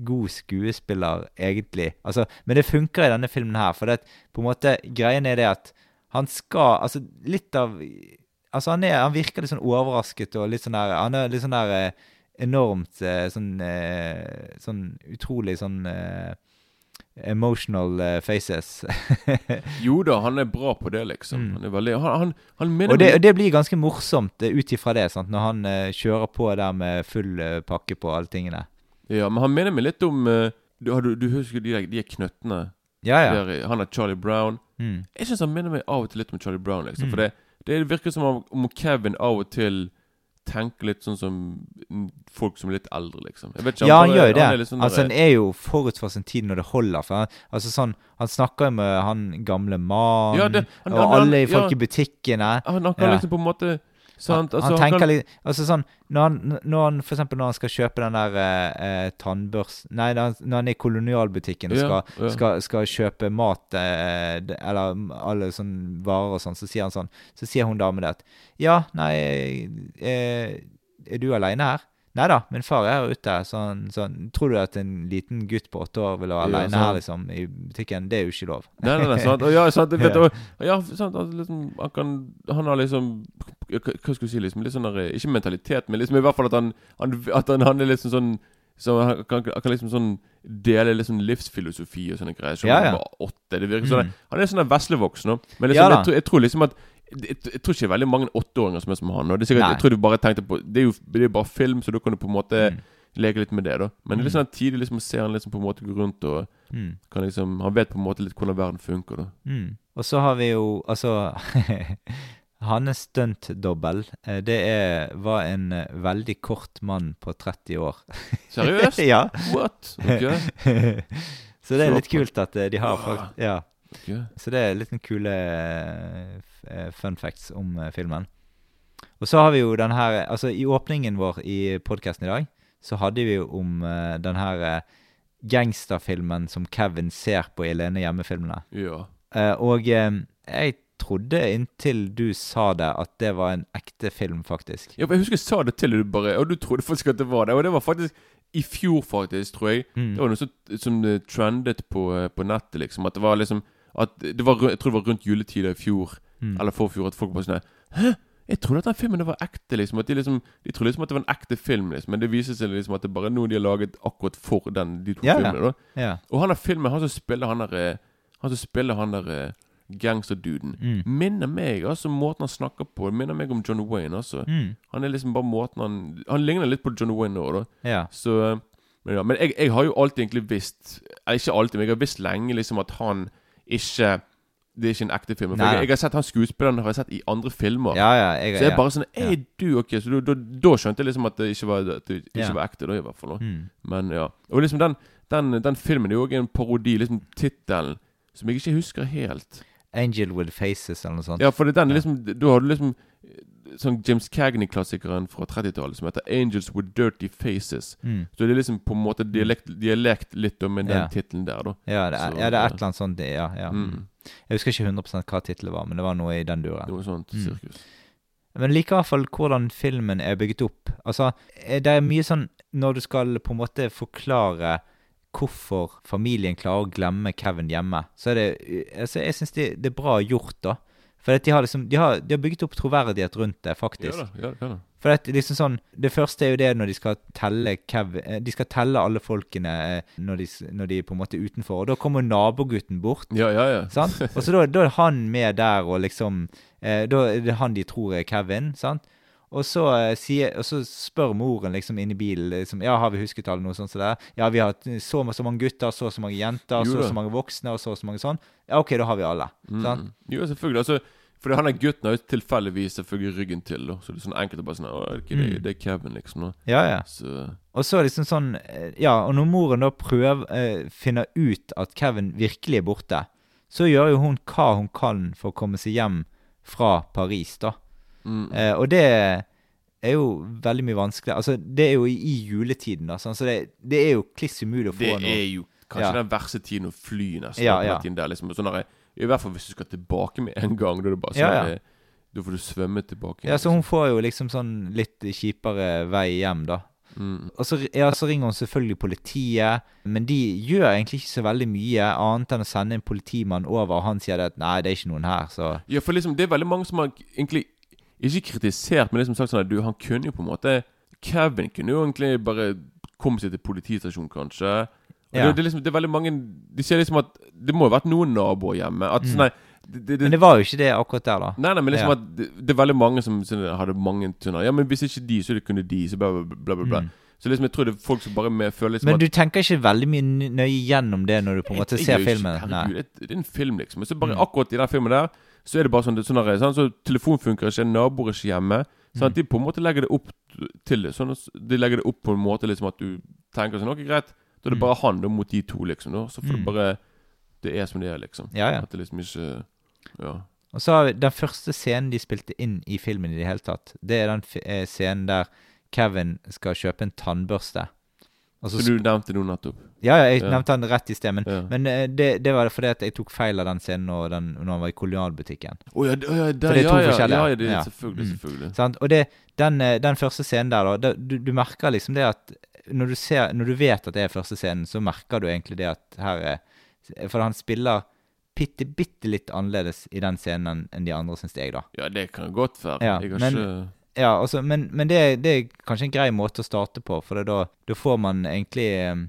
god skuespiller, egentlig. Altså, men det funker i denne filmen her, for det, på en måte, greien er det at han skal Altså, litt av Altså, han, er, han virker litt sånn overrasket og litt sånn der Han er litt sånn der eh, enormt eh, sånn eh, Sånn utrolig sånn emotional eh, faces. Jo da, han er bra på det, liksom. Mm. Han veldig Han, han, han og det, og det blir ganske morsomt eh, ut ifra det, sant? når han uh, kjører på der med full uh, pakke på alle tingene. Ja, men han minner meg litt om uh, du, du, du husker de, de knøttene? Ja, ja. Der, han er Charlie Brown. Mm. Jeg syns han minner meg av og til litt om Charlie Brown. liksom Mm. For det, det virker som om, om Kevin av og til tenker litt sånn som folk som er litt eldre, liksom. Jeg vet ikke, Ja, han bare- gjør det. litt sånn altså, han er jo forut for sin tid når det holder. For han, altså, sånn, han snakker jo med han gamle mannen Ja, han- og han- alle ja. folk i butikkene. han, han kan Ja. liksom på en måte? Han, Altså, han tenker litt Altså sånn Når han, når han for eksempel når han skal kjøpe den der eh, eh. Nei, når han, når han er i kolonialbutikken og skal, ja. skal, skal kjøpe mat eh, eller alle sånne varer og sånn, så sier han sånn Så sier hun damen det at Ja, nei eh, Er du aleine her? Nei da, min far er her ute. Sånn, sånn, tror du at en liten gutt på åtte år vil være Ja, aleine her liksom, i butikken? Det er jo ikke lov. Nei, nei, nei, sant? Og ja, sant, vet, og, ja, sant, altså, liksom, han kan Han har liksom Hva skal du si, liksom? Litt sånn der, Ikke mentalitet, men liksom i hvert fall at han, han At han, han er liksom sånn så han kan, han kan liksom sånn dele sånn livsfilosofi og sånne greier. Som Ja, han ja. var åtte. Det virker sånn Mm. Han er sånn veslevoksen veslevoks nå. Men liksom, ja, jeg, tror, jeg tror liksom at jeg, jeg tror ikke det er veldig mange åtteåringer som er som han. Og det er sikkert, Nei. jeg tror du bare tenkte på Det er jo det er bare film, så da kan du på en måte Mm. leke litt med det. da Men det er litt Mm. sånn tidlig liksom se han liksom på en måte gå rundt og Mm. kan liksom Han vet på en måte litt hvordan verden funker. da Mm. Og så har vi jo altså Hans stuntdobbel, eh, det er, var en eh, veldig kort mann på 30 år. Seriøst? ja. What? Ok, så det er litt kult at eh, de har fakt Ja. Så det er litt kule eh, eh, fun facts om eh, filmen. Og så har vi jo den her Altså, i åpningen vår i podkasten i dag, så hadde vi jo om eh, den her gangsterfilmen som Kevin ser på i Lene hjemme-filmene. Ja. Og jeg trodde inntil du sa det, at det var en ekte film, faktisk. ja, for Jeg husker jeg sa det til deg, bare Og du trodde faktisk at det var det. Og det var faktisk i fjor, faktisk, tror jeg. Mm. Det var noe som, som trendet på, på nettet, liksom. At det var liksom at det var, Jeg tror det var rundt juletida i fjor, Mm. eller forfjor, at folk bare sånn Hæ? Jeg trodde at den filmen var ekte, liksom. At de liksom De trodde liksom at det var en ekte film, liksom. Men det viser seg liksom at det bare er noe de har laget akkurat for den, de to ja. filmene. da Ja. Og han der filmen, han som spiller han der eh, Han som spiller han der eh, gangsterduden, Mm. minner meg altså måten han snakker på. Minner meg om John Wayne. altså Mm. Han er liksom bare måten han Han ligner litt på John Wayne nå, da. ja. Så eh, Men, ja, men jeg, jeg har jo alltid egentlig visst ikke alltid, men jeg har visst lenge liksom at han ikke Det er ikke en ekte film. For jeg, jeg har sett han skuespilleren har jeg sett i andre filmer. Ja, ja. Jeg, Så jeg er bare sånn Er du ok? Så da, skjønte jeg liksom at det ikke var, det ikke Ja. var ekte, da, i hvert fall. Mm. Men ja. Og liksom den, den, den filmen er jo òg en parodi, liksom tittelen, som jeg ikke husker helt. Angel with faces, eller noe sånt. Ja, for det er den liksom Da har du liksom eh, sånn James Cagney-klassikeren fra 30-tallet som heter 'Angels with Dirty Faces'. Mm. Så det er liksom på en måte dialekt, dialekt litt med den Ja. tittelen der, da. Ja, det er, Så, ja, det er et eller annet sånt. det- Ja, ja. Mm. Jeg husker ikke 100 hva tittelen var, men det var noe i den duren. Noe sånt Mm. sirkus. Men liker i hvert fall hvordan filmen er bygget opp. Altså, eh, det er mye sånn Når du skal på en måte forklare hvorfor familien klarer å glemme Kevin hjemme, så er det altså, Jeg syns det, det er bra gjort, da. For de har liksom De har, de har bygget opp troverdighet rundt det, Ja faktisk. da, ja, det kan det. For at liksom sånn Det første er jo det når de skal telle Kevin eh, De skal telle alle folkene eh, når de, når de er på en måte utenfor. Og da kommer nabogutten bort. Ja, ja, ja. Sant? Og så da, da er han med der, og liksom eh, Da er det han de tror er Kevin, sant? Og så, eh, sier, og så spør moren liksom inni bilen liksom, Ja, har vi husket alle noe sånt Så der? Ja, vi har så og så mange gutter, så og så mange jenter, Jo så og så mange voksne, og så og så mange sånn. Ja, OK, da har vi alle. Sant? Mm. Jo, selvfølgelig. Altså, for han der gutten har jo tilfeldigvis selvfølgelig ryggen til, da. Så det er sånn enkelt å bare sånn Å, ok, det, Mm. det er Kevin, liksom. Da. Ja, ja. Så Og så liksom sånn eh, Ja, og når moren da prøver eh, finner ut at Kevin virkelig er borte, så gjør jo hun hva hun kan for å komme seg hjem fra Paris, da. Mm. Eh, og det er jo veldig mye vanskelig. Altså, det er jo i, juletiden, da. Sånn, så det, det er jo kliss umulig å få Det noe. er jo kanskje Ja. den verste tiden å fly, nesten. Ja, ja. der, liksom. sånn der, I hvert fall hvis du skal tilbake med en gang. Da det bare sånn Ja, ja. Da får du svømme tilbake. Ja, så hun får jo liksom sånn litt kjipere vei hjem, da. mm. Og så, ja, så ringer hun selvfølgelig politiet, men de gjør egentlig ikke så veldig mye annet enn å sende en politimann over, og han sier det at nei, det er ikke noen her, så Ja, for liksom, det er veldig mange som har egentlig ikke kritisert, men liksom sagt sånn at du, han kunne jo på en måte Kevin kunne jo egentlig bare komme seg til politistasjonen, kanskje. Ja. det, det, er liksom, det er veldig mange De sier liksom at det må ha vært noen naboer hjemme. At sånn, nei, det, Mm. Men det, var jo ikke det akkurat der, da. nei, nei, men liksom Ja. at det, det er veldig mange som sånn, hadde mange tunner. Ja, men hvis ikke de, så kunne de. Så bla, bla, bla. bla. Mm. Så liksom jeg tror det er folk som bare med, føler liksom Men du tenker ikke veldig mye nøye gjennom det når du på en måte ser filmen? Herregud, Nei. det, det er en film, liksom. Så bare Mm. akkurat i den filmen der, så er det bare sånn, sånn sånn, Så telefon funker ikke, naboer er ikke hjemme. Sånn Mm. de på en måte legger det opp til. Sånn de legger det opp på en måte liksom at du tenker sånn Ok, greit. Da er det Mm. bare han da mot de to, liksom. Da. Så får Mm. det bare Det er som det er, liksom. Ja, ja. At det liksom ikke Ja. Og så har vi den første scenen de spilte inn i filmen i det hele tatt. Det er den eh, scenen der Kevin skal kjøpe en tannbørste. Og så du nevnte noe nettopp. Ja, ja, jeg Ja. nevnte han rett i sted, men, Ja. men eh, det, det var det fordi at jeg tok feil av den scenen når, den, når han var i kolonialbutikken. Oh, ja, det- ja, der, det er to forskjellige. Ja, det er selvfølgelig. Mm. selvfølgelig. Sant? Og det, den, eh, den første scenen der, da, du, du merker liksom det at når du, ser, når du vet at det er første scenen, så merker du egentlig det at her er For han spiller bitte, bitte litt annerledes i den scenen enn de andre, syns jeg, da. Ja, det kan godt være. Jeg har men- ikke Ja, altså, men, men det, det er kanskje en grei måte å starte på, for det da, da får man egentlig eh,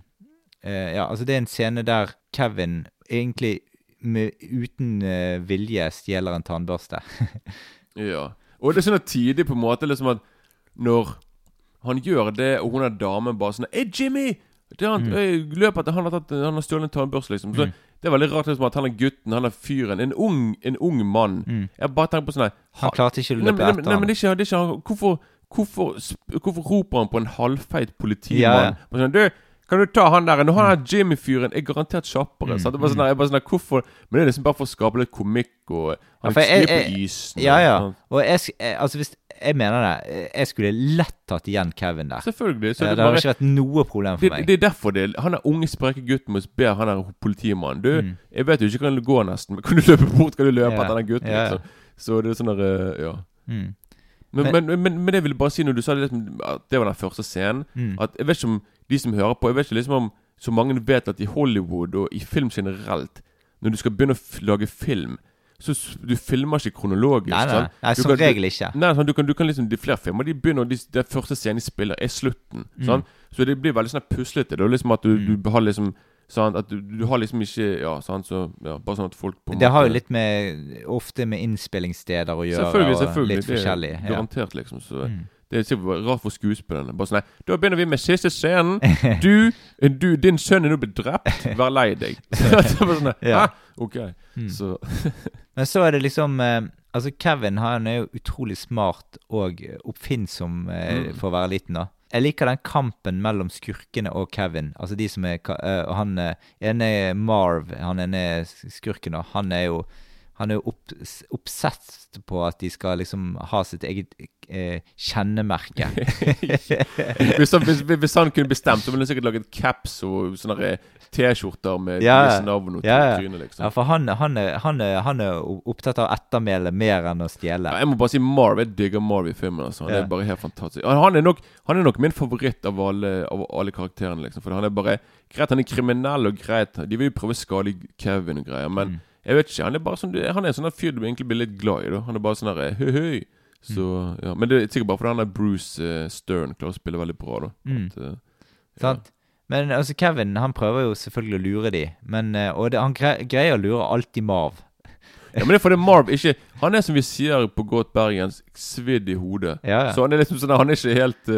eh, Ja, altså det er en scene der Kevin egentlig med, uten eh, vilje stjeler en tannbørste. Ja. Og det er sånn at tidlig på en måte liksom at når han gjør det, og hun er damen bare sånn Hei, Jimmy! Det er han, Mm. løper etter han har, tatt, han har stjålet en tannbørste, liksom. Så Mm. Det er veldig rart liksom at han er gutten, han er fyren. En ung, en ung mann. Mm. Jeg bare tenker på sånn Han klarte ikke å løpe etter etter nei, men det er ikke, han hvorfor, hvorfor, hvorfor roper han på en halvfeit politimann? Ja, ja. Sånn, du, kan du ta han der? Nå har han Jimmy-fyren er garantert kjappere. Mm, Så Det bare sånn, her, jeg bare sånn hvorfor Men det er liksom bare for å skape litt komikk og Han ja, jeg, jeg- på isen. Ja, ja. Og jeg, altså hvis, jeg mener det. Jeg skulle lett tatt igjen Kevin der. Selvfølgelig. Så Eh, det, det har bare, ikke vært noe problem for det, meg. det er derfor det Han er unge, spreke gutten må be han er politimannen. Du, Mm. jeg vet jo ikke kan gå nesten, men kan du løpe bort? Kan du løpe Ja, etter den gutten? ja. Liksom? Så det er sånn der eh, Ja. Mm. Men, Men- men, men, men jeg bare si når du sa det liksom, at det var den første scenen Mm. At Jeg vet ikke om de som hører på Jeg vet ikke liksom om så mange vet at i Hollywood og i film generelt Når du skal begynne å lage film Så du filmer ikke kronologisk. Nei, nei, nei som kan- regel ikke. Nei, sånn, du, kan, du kan liksom De flere filmer De begynner de, Den første scenen de spiller, er slutten. Mm. Sånn? Så det blir veldig sånn puslete. Det er liksom at du, Mm. du har liksom Sånn, At du, du har liksom ikke Ja, sånn, så ja, Bare sånn at folk på Det har jo litt med ofte med innspillingssteder å gjøre. Selvfølgelig, selvfølgelig. Litt det er garantert, Ja. Liksom. Så Mm. det er sikkert rart for skuespillerne. Bare sånn Da begynner vi med siste scenen. Du, du din sønn er nå blitt drept. Vær lei deg. Så sånn, Ja. Hæ? Ok. Mm. Så Men så er det liksom eh, Altså Kevin han er jo utrolig smart og oppfinnsom eh, Mm. for å være liten. da Jeg liker den kampen mellom skurkene og Kevin. Altså de som er eh, og Han ene er Marv, han ene skurken, og han er jo han er jo opp, oppsett på at de skal liksom ha sitt eget eh, kjennemerke. hvis, han, hvis, hvis han kunne bestemt, så ville han sikkert laget caps og sånne T-skjorter med Ja, deres navn og ja, ja. trynet, liksom. ja, for han, han, er, han, er, han er opptatt av ettermæle mer enn å stjele. Ja, jeg må bare si Marv. Jeg digger Marv i filmen. Altså. Han Ja. er bare helt fantastisk. Han er, nok, han er nok min favoritt av alle, av alle karakterene. Liksom. For han er bare Greit, han er kriminell og greit. De vil jo prøve å skade Kevin og greier, men Mm. jeg vet ikke. Han er bare sånn Han er en sånn fyr du egentlig blir litt glad i. Da. Han er bare sånn der høy, høy. Så, Mm. ja. Men det er sikkert bare fordi han der Bruce uh, Stern klarer å spille veldig bra. Da. Mm. At, uh, ja. Men altså, Kevin han prøver jo selvfølgelig å lure de, men, eh, og det, han greier å lure alltid Marv. Ja, men det er fordi Marv ikke Han er som vi sier på godt bergens, svidd i hodet. Ja, ja. Så han er liksom sånn Han er ikke helt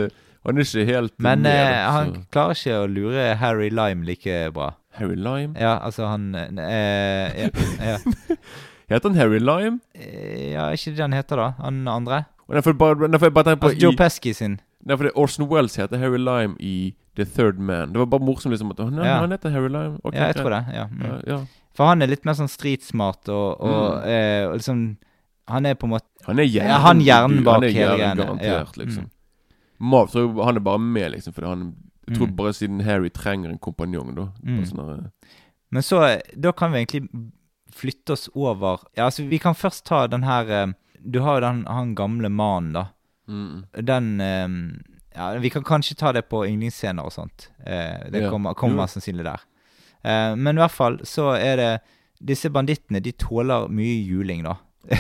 Han er ikke helt Men med, eh, han klarer ikke å lure Harry Lime like bra. Harry Lime? Ja, altså han eh, ja, ja. Heter han Harry Lime? Eh, ja, er ikke det han heter, da? Han andre? Og derfor bare, jeg bare tenker på Altså Joe i, Pesky sin. Nei, for det Orson Wells heter Harry Lime i The Third Man. Det var bare morsomt liksom at «Å, nei, Ja. Han heter Harry Lime. Ok, Ja, jeg greit. tror det. ja. Mm. Ja, ja. For han er litt mer sånn streetsmart og, og, Mm. eh, og liksom Han er på en måte Han er hjernen, Ja, han hjernen du- bak han er hele hjernen greiene. Garantert, Ja. liksom. Mm. Marv tror jeg han er bare med, liksom. Fordi han Jeg tror Mm. bare siden Harry trenger en kompanjong, da. Mm. Sånn der, Men så Da kan vi egentlig flytte oss over Ja, altså, vi kan først ta den her eh, Du har jo den han gamle mannen, da. mm. Den eh, Ja, vi kan kanskje ta det på yndlingsscener og sånt. Eh, det kommer, kommer Jo. sannsynlig der. Men i hvert fall så er det Disse bandittene, de tåler mye juling, da.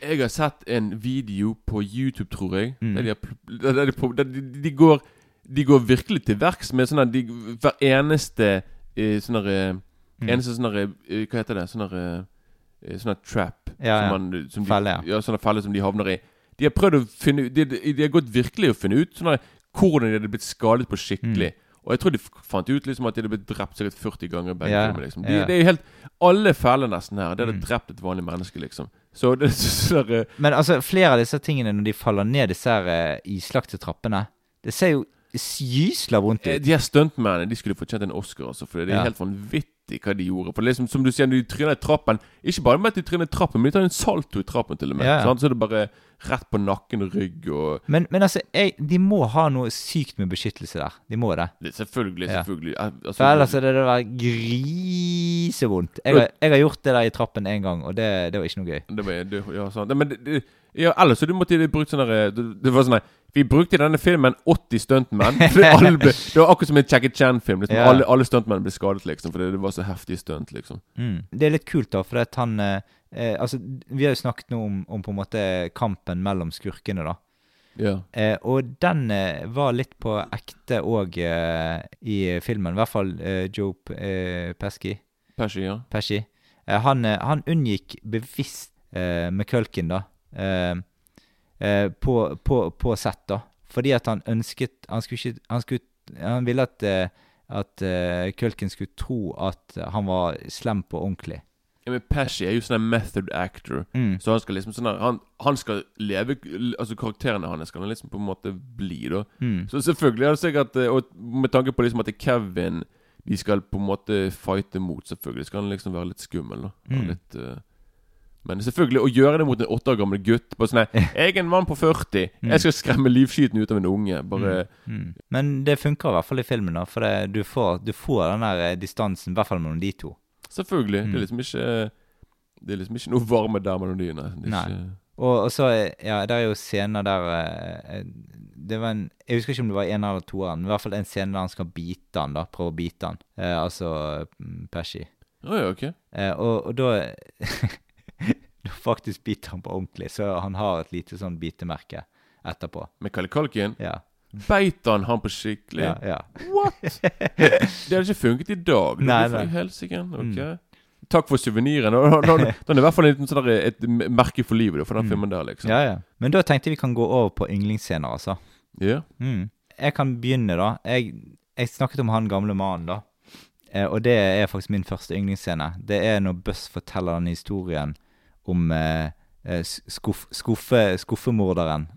Jeg har sett en video på YouTube, tror jeg. Mm. Der de, har, der de, de, de går De går virkelig til verks med sånn at de, hver eneste sånn Mm. Eneste sånn eh, Hva heter det? Sånn der, eh, sånn trap. Ja, ja. Som man, som de, Felle, ja. ja. Sånne felle som de havner i. De har prøvd å finne De, de, har gått virkelig å finne ut sånn der, hvordan de hadde blitt skadet på skikkelig. Og jeg tror de fant ut liksom at de hadde blitt drept sikkert 40 ganger. begge Ja, filmer, liksom. de, yeah. Det er jo helt Alle feller nesten her. Det hadde Mm. drept et vanlig menneske, liksom. Så det er eh, Men altså, flere av disse tingene når de faller ned disse her eh, islagte trappene Det ser jo gysla vondt Eh, ut. De her stuntmennene de skulle fortjent en Oscar, altså. For det er Ja. helt vanvittig hva de gjorde. For liksom, Som du sier, når de tryner i trappen Ikke bare med at de tryner i trappen, men de tar en salto i trappen, til og med. Ja, ja. Så det bare rett på nakken og rygg og Men, men altså, jeg, de må ha noe sykt med beskyttelse der. De må det. det, Selvfølgelig, selvfølgelig. Ja. Altså, For ellers er det der grisevondt. Jeg, jeg har gjort det der i trappen en gang, og det, det var ikke noe gøy. det var, det, ja, sånn. Men det, ja, ellers så du måtte de brukt sånn der, det, det var sånn der, Vi brukte i denne filmen 80 stuntmenn. Det, ble- Det var akkurat som en Jackie Chan-film. Liksom. Ja. Alle, alle stuntmennene ble skadet, liksom. Fordi det var så heftig stunt, liksom. Mm. Det er litt kult, da, for at han eh, Altså, vi har jo snakket nå om, om på en måte kampen mellom skurkene, da. Ja. Eh, og den eh, var litt på ekte òg eh, i filmen. I hvert fall eh, Joe eh, Pesci. Pesci, ja. Pesci. Eh, han, han unngikk bevisst eh, McCulkin, da. Eh, eh, på, på, på sett, da. Fordi at han ønsket Han skulle ikke Han, skulle, han ville at at eh, Culkin skulle tro at han var slem på ordentlig. Men Pesci er jo sånn method actor. Mm. Så han skal liksom sånn han, han skal leve Altså karakterene hans skal han liksom på en måte bli, da. Mm. Så selvfølgelig er det sikkert eh, Og med tanke på liksom at det er Kevin de skal på en måte fighte mot, selvfølgelig, skal han liksom være litt skummel, da. Mm. Litt, uh... men selvfølgelig, å gjøre det mot en åtte år gammel gutt på sånn Jeg er en mann på 40. Mm. Jeg skal skremme livskyten ut av en unge. Bare Mm. Men det funker i hvert fall i filmen, da. For det, du, får, du får den der eh, distansen, i hvert fall mellom de to. Selvfølgelig. Det Mm. er liksom ikke Det er liksom ikke noe varme der mellom de. Nei. Og, og så, eh, ja, det er jo scener der eh, Det var en Jeg husker ikke om det var en eller toeren, men i hvert fall en scene der han skal bite han, da. Prøve å bite han. Eh, altså mm, Pesci. Oh, ja, ok. Eh, og, og da Da faktisk biter han på ordentlig, så han har et lite sånn bitemerke etterpå. Med Kalle Kalkin Ja. Beit han han på skikkelig? Ja, ja. What?! Det hadde ikke funket i dag. Nei, nei. helsike. Ok. Mm. Takk for suveniren. Den er i hvert fall sånn der- et merke for livet, for den Mm. filmen der, liksom. ja, ja. Men da tenkte jeg vi kan gå over på yndlingsscener, altså. Ja. Mm. Jeg kan begynne, da. Jeg, jeg snakket om han gamle mannen, da. Eh, og det er faktisk min første yndlingsscene. Det er når Buss forteller den historien om eh, eh, skuff, skuffe, skuffemorderen.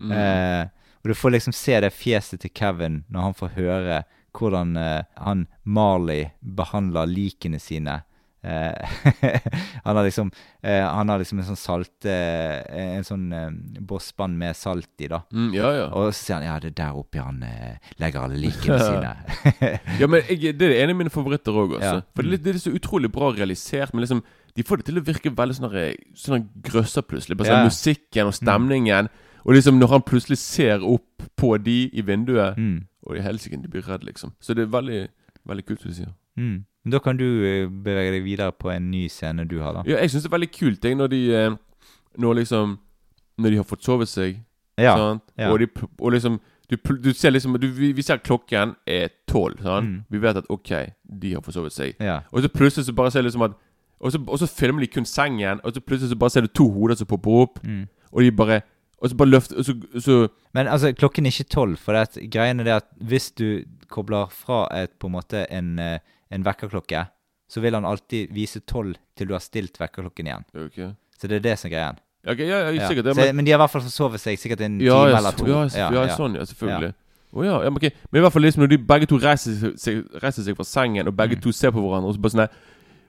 Mm. Eh, og du får liksom se det fjeset til Kevin når han får høre hvordan eh, han Marley behandler likene sine. Eh, han har liksom eh, Han har liksom en sånn salt eh, En sånn eh, bossbånd med salt i, da. Mm, ja, ja. Og så sier han ja, det er der oppe han eh, legger alle likene sine. ja men jeg, Det er en av mine favoritter òg, altså. Ja. For det det er så utrolig bra realisert. Men liksom de får det til å virke veldig sånn sånn grøsser plutselig. Bare sånn. Musikken og stemningen. Og liksom når han plutselig ser opp på de i vinduet, mm. og i helsike de blir redd, liksom. Så det er veldig veldig kult, du sier. Mm. Da kan du eh, bevege deg videre på en ny scene du har, da. Ja, jeg syns det er veldig kult jeg, når de eh, Når liksom Når de har fått sovet seg, Ja. sant? ja. Og, de, og liksom du, du ser liksom du, vi, ser klokken er tolv? Mm. Vi vet at OK, de har forsovet seg. ja. Og så plutselig så bare ser du liksom at og så, og så filmer de kun sengen, og så plutselig så bare ser du to hoder som popper opp, Mm. og de bare Og så bare løft Og så, så Men altså, klokken er ikke tolv, for det at, greien er det at hvis du kobler fra et, på en måte en, eh, en vekkerklokke, så vil han alltid vise tolv til du har stilt vekkerklokken igjen. Okay. Så det er det som er greien. Okay, ja, ja, Ja. sikkert det. Så, Men, men de har i hvert fall forsovet seg sikkert en ja, time eller to. ja, ja, sånn, ja, selvfølgelig. Å ja, ja, men, ok. men i hvert fall liksom når de begge to reiser seg, reiser seg fra sengen, og begge Mm. to ser på hverandre, og så bare sånn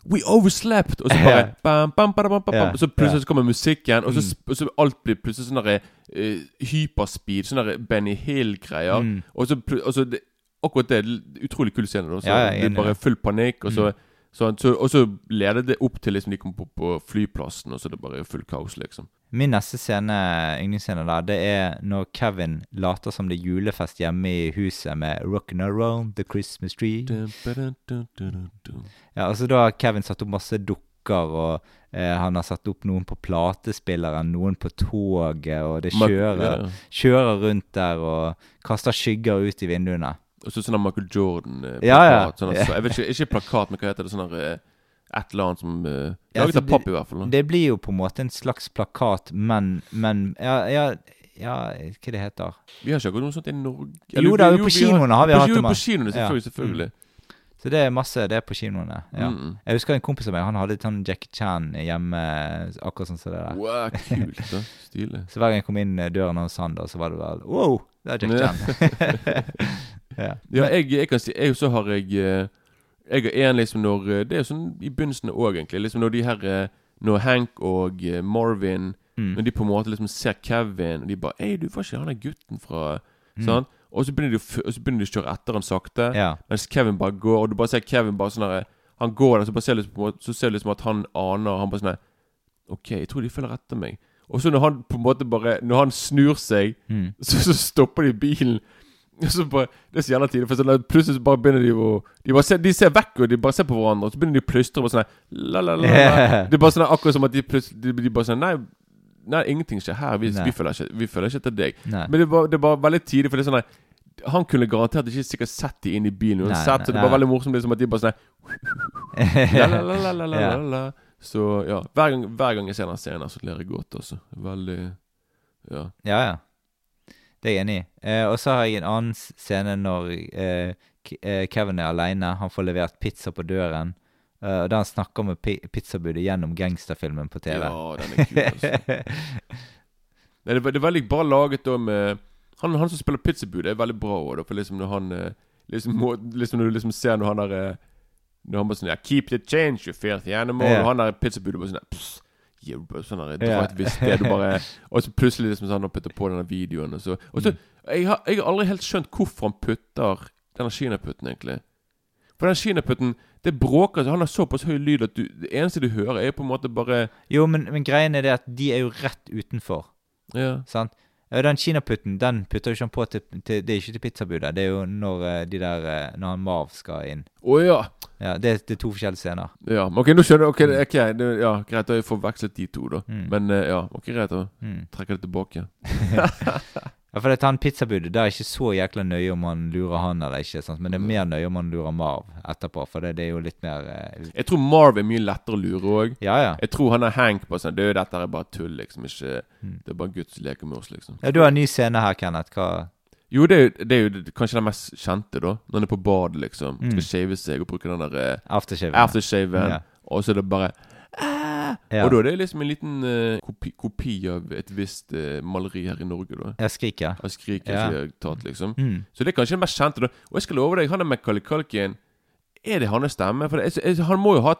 We overslept! Og så bare bam, bam, bam, bam, bam, Så plutselig så kommer musikken, og så, Mm. og så alt blir plutselig sånn derre uh, hyperspeed, sånn derre Benny Hill-greier. Mm. Og så, og så det, Akkurat det utrolig kul scene. da. Så Ja, ja, er bare full panikk, og så, så, og så leder det opp til liksom de kommer på, på flyplassen, og så er det bare full kaos, liksom. Min neste scene, yndlingsscene der, det er når Kevin later som det er julefest hjemme i huset med 'Rockin' Around the Christmas Tree'. Ja, altså Da har Kevin satt opp masse dukker og eh, han har satt opp noen på platespilleren, noen på toget, og det kjører, kjører rundt der og kaster skygger ut i vinduene. Og så sånn Michael Jordan-plakat. Ja, ja. Sånn, altså, jeg vet ikke, ikke plakat, men hva heter det? Sånn der, eh, et eller annet som uh, Ja, Laget så av papp, i hvert fall. da. Det blir jo på en måte en slags plakat, men, men ja, ja, ja, hva det heter Vi har ikke akkurat noe sånt i Norge. Jo da, jo, på kinoene har vi hatt jo, det, på kinoene, selvfølgelig. selvfølgelig. Mm. Så det er masse det er på kinoene. Ja. Mm. Jeg husker en kompis av meg, han hadde sånn Jackie Chan hjemme, akkurat sånn som det der. Wow, kult. da Stilig. Så hver gang jeg kom inn eh, døren hos han, da, så var det vel Wow, det er Jackie Chan. ja. Ja, jeg, jeg kan si Jeg så har jeg eh, Jeg er en liksom når eh, Det er jo sånn i begynnelsen òg, egentlig. Liksom når de her eh, Når Hank og Marvin Mm. Når de på en måte liksom ser Kevin, og de bare 'Ei, du får ikke han der gutten fra Mm. Sant? Og så begynner de å kjøre etter han sakte. ja. Mens Kevin bare går, og du bare ser Kevin bare sånn her Han går der, så bare ser du liksom, så ser du liksom at han aner Han bare sånn her OK, jeg tror de følger etter meg. Og så når han på en måte bare Når han snur seg, Mm. så, så stopper de bilen. Og så bare, Det er så jævla tidlig, for så plutselig så bare begynner de å De, bare ser, de ser vekk, og de bare ser på hverandre, og så begynner de å plystre. Bare sånn la, la, la, la. Det er bare sånn akkurat som at de plutselig De, de bare sånn Nei, nei ingenting skjer her. Vi, vi, føler ikke, vi føler ikke etter deg. Nei. Men det var, det var veldig tidlig, for det er sånn Han kunne garantert ikke sikkert sett de inn i bilen uansett, så det var veldig morsomt liksom at de bare sånn her, la, la, la, la, la, la, Ja. Så ja, hver gang, hver gang jeg ser den scenen, så ler jeg godt, altså. Veldig Ja. Ja, ja. Det er jeg enig i. Eh, og så har jeg en annen scene når eh, eh, Kevin er aleine. Han får levert pizza på døren. eh, og da han snakker med pi pizzabudet gjennom gangsterfilmen på TV. Ja, den er kul, altså. Nei, det, det er veldig bra laget da med Han, han som spiller pizzabudet, er veldig bra òg, for liksom når han eh, liksom, må, liksom Når du liksom ser når han der eh, Når han bare sånn ja, 'Keep the change, you filthy animal', yeah. og han der pizzabudet bare sånn pss, yeah, sånn der, dra et visst sted, og bare Og så plutselig liksom sånn han putter på denne videoen, og så Og Mm. så jeg, har, jeg har aldri helt skjønt hvorfor han putter denne kinaputten, egentlig. For den kinaputten, det bråker så Han har såpass høy lyd at du, det eneste du hører, er på en måte bare Jo, men, men greien er det at de er jo rett utenfor. Ja. Sant? Ja, Den kinaputten den putter jo ikke han på til, til Det er ikke til pizzabudet. Det er jo når eh, de der eh, Når han Marv skal inn. Å ja. Ja, Det, det er to forskjellige scener. Ja, men ok, nå skjønner jeg. Ok, det- ok, det, ja, greit, da har jeg forvekslet de to, da. Mm. Men eh, ja, ok, greit, da trekker jeg det tilbake. Ja, for det han pizzabudet, det er ikke så jækla nøye om han lurer han eller ikke. Sant? Men det er mer nøye om han lurer Marv etterpå, for det, det er jo litt mer eh, Jeg tror Marv er mye lettere å lure òg. Ja, ja. Jeg tror han er Hank på sånn jo dette er bare tull, liksom. Ikke Mm. Det er bare Guds leke med oss, liksom. Ja, Du har en ny scene her, Kenneth. Hva Jo, det er, jo- det er jo det- kanskje den mest kjente, da. Når han er på badet, liksom. Mm. Skal shave seg og bruke den der eh, Aftershave. aftershaven. Ja. Og så er det bare ah! Ja. Og da er det liksom en liten uh, kopi, kopi av et visst uh, maleri her i Norge, da. Jeg skriker. Jeg skriker Ja. jeg tatt, liksom. Mm. Så det er kanskje den mest kjente. da Og jeg skal love deg, han er Macaulay Culkin Er det hans stemme? For det, jeg, jeg, han må jo ha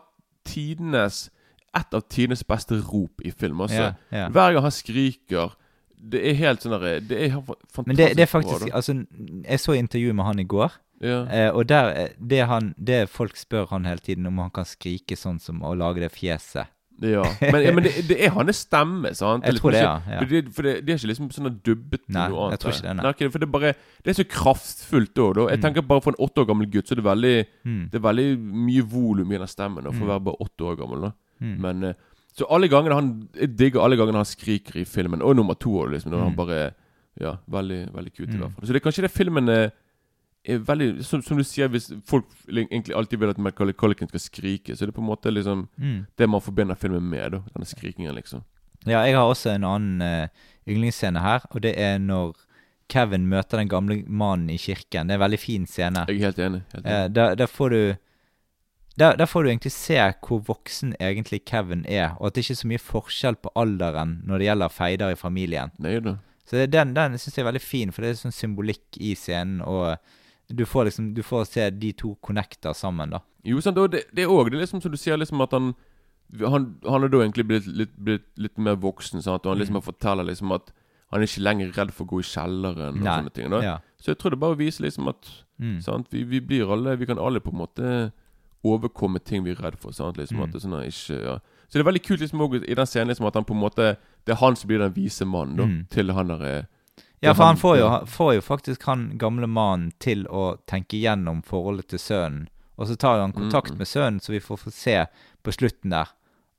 tidenes Et av tidenes beste rop i film. Altså. Ja, ja. Hver gang han skriker Det er helt sånn Det er fantastisk Men det, det er faktisk bra, Altså, jeg så intervjuet med han i går, ja. eh, og der eh, det, han, det folk spør han hele tiden om han kan skrike sånn som å lage det fjeset. ja. Men, ja, men det, det er hans stemme, sant? Jeg tror det, ikke- ja, ja. For, det, det, er ikke liksom sånn dubbet Nei, noe annet. jeg tror ikke det, nei. ok, for det er bare Det er så kraftfullt da. Jeg Mm. tenker bare For en åtte år gammel gutt så er det veldig Mm. Det er veldig mye volum i den stemmen da, for Mm. å være bare åtte år gammel. da Mm. Men eh, Så alle gangene han Jeg digger alle gangene han skriker i filmen. Og nummer to òg, liksom. Når Mm. han bare Ja, veldig veldig kult, i Mm. hvert fall. Så det er kanskje det filmen er, er veldig som, som du sier, hvis folk egentlig alltid vil at Macaulay Culkin skal skrike, så er det på en måte liksom Mm. det man forbinder filmen med. da Denne skrikingen, liksom. Ja, jeg har også en annen uh, yndlingsscene her, og det er når Kevin møter den gamle mannen i kirken. Det er en veldig fin scene. Jeg er helt enig. Helt enig. Eh, der, der får du der, der får du egentlig se hvor voksen egentlig Kevin er, og at det ikke er så mye forskjell på alderen når det gjelder feider i familien. Nei da. Så det- den, den syns jeg er veldig fin, for det er sånn symbolikk i scenen, og du får liksom Du får se de to connecta sammen, da. Jo, sant, og det, det er òg det er liksom som du sier, liksom at han Han, han er da egentlig blitt litt, blitt litt mer voksen, sant? og han liksom Mm. forteller liksom at han er ikke lenger redd for å gå i kjelleren og Nei, sånne ting. Da. Ja. Så jeg tror det bare viser liksom at Mm. sant? Vi, vi blir alle Vi kan alle på en måte overkomme ting vi er redd for. Sant? Liksom Mm. at det er sånn ikke, ja. Så det er veldig kult liksom også i den scenen liksom at han på en måte Det er han som blir den vise mannen da Mm. til han der eh, Ja, for han- får jo, får jo faktisk han gamle mannen til å tenke gjennom forholdet til sønnen. Og så tar jo han kontakt Mm. med sønnen, så vi får få se på slutten der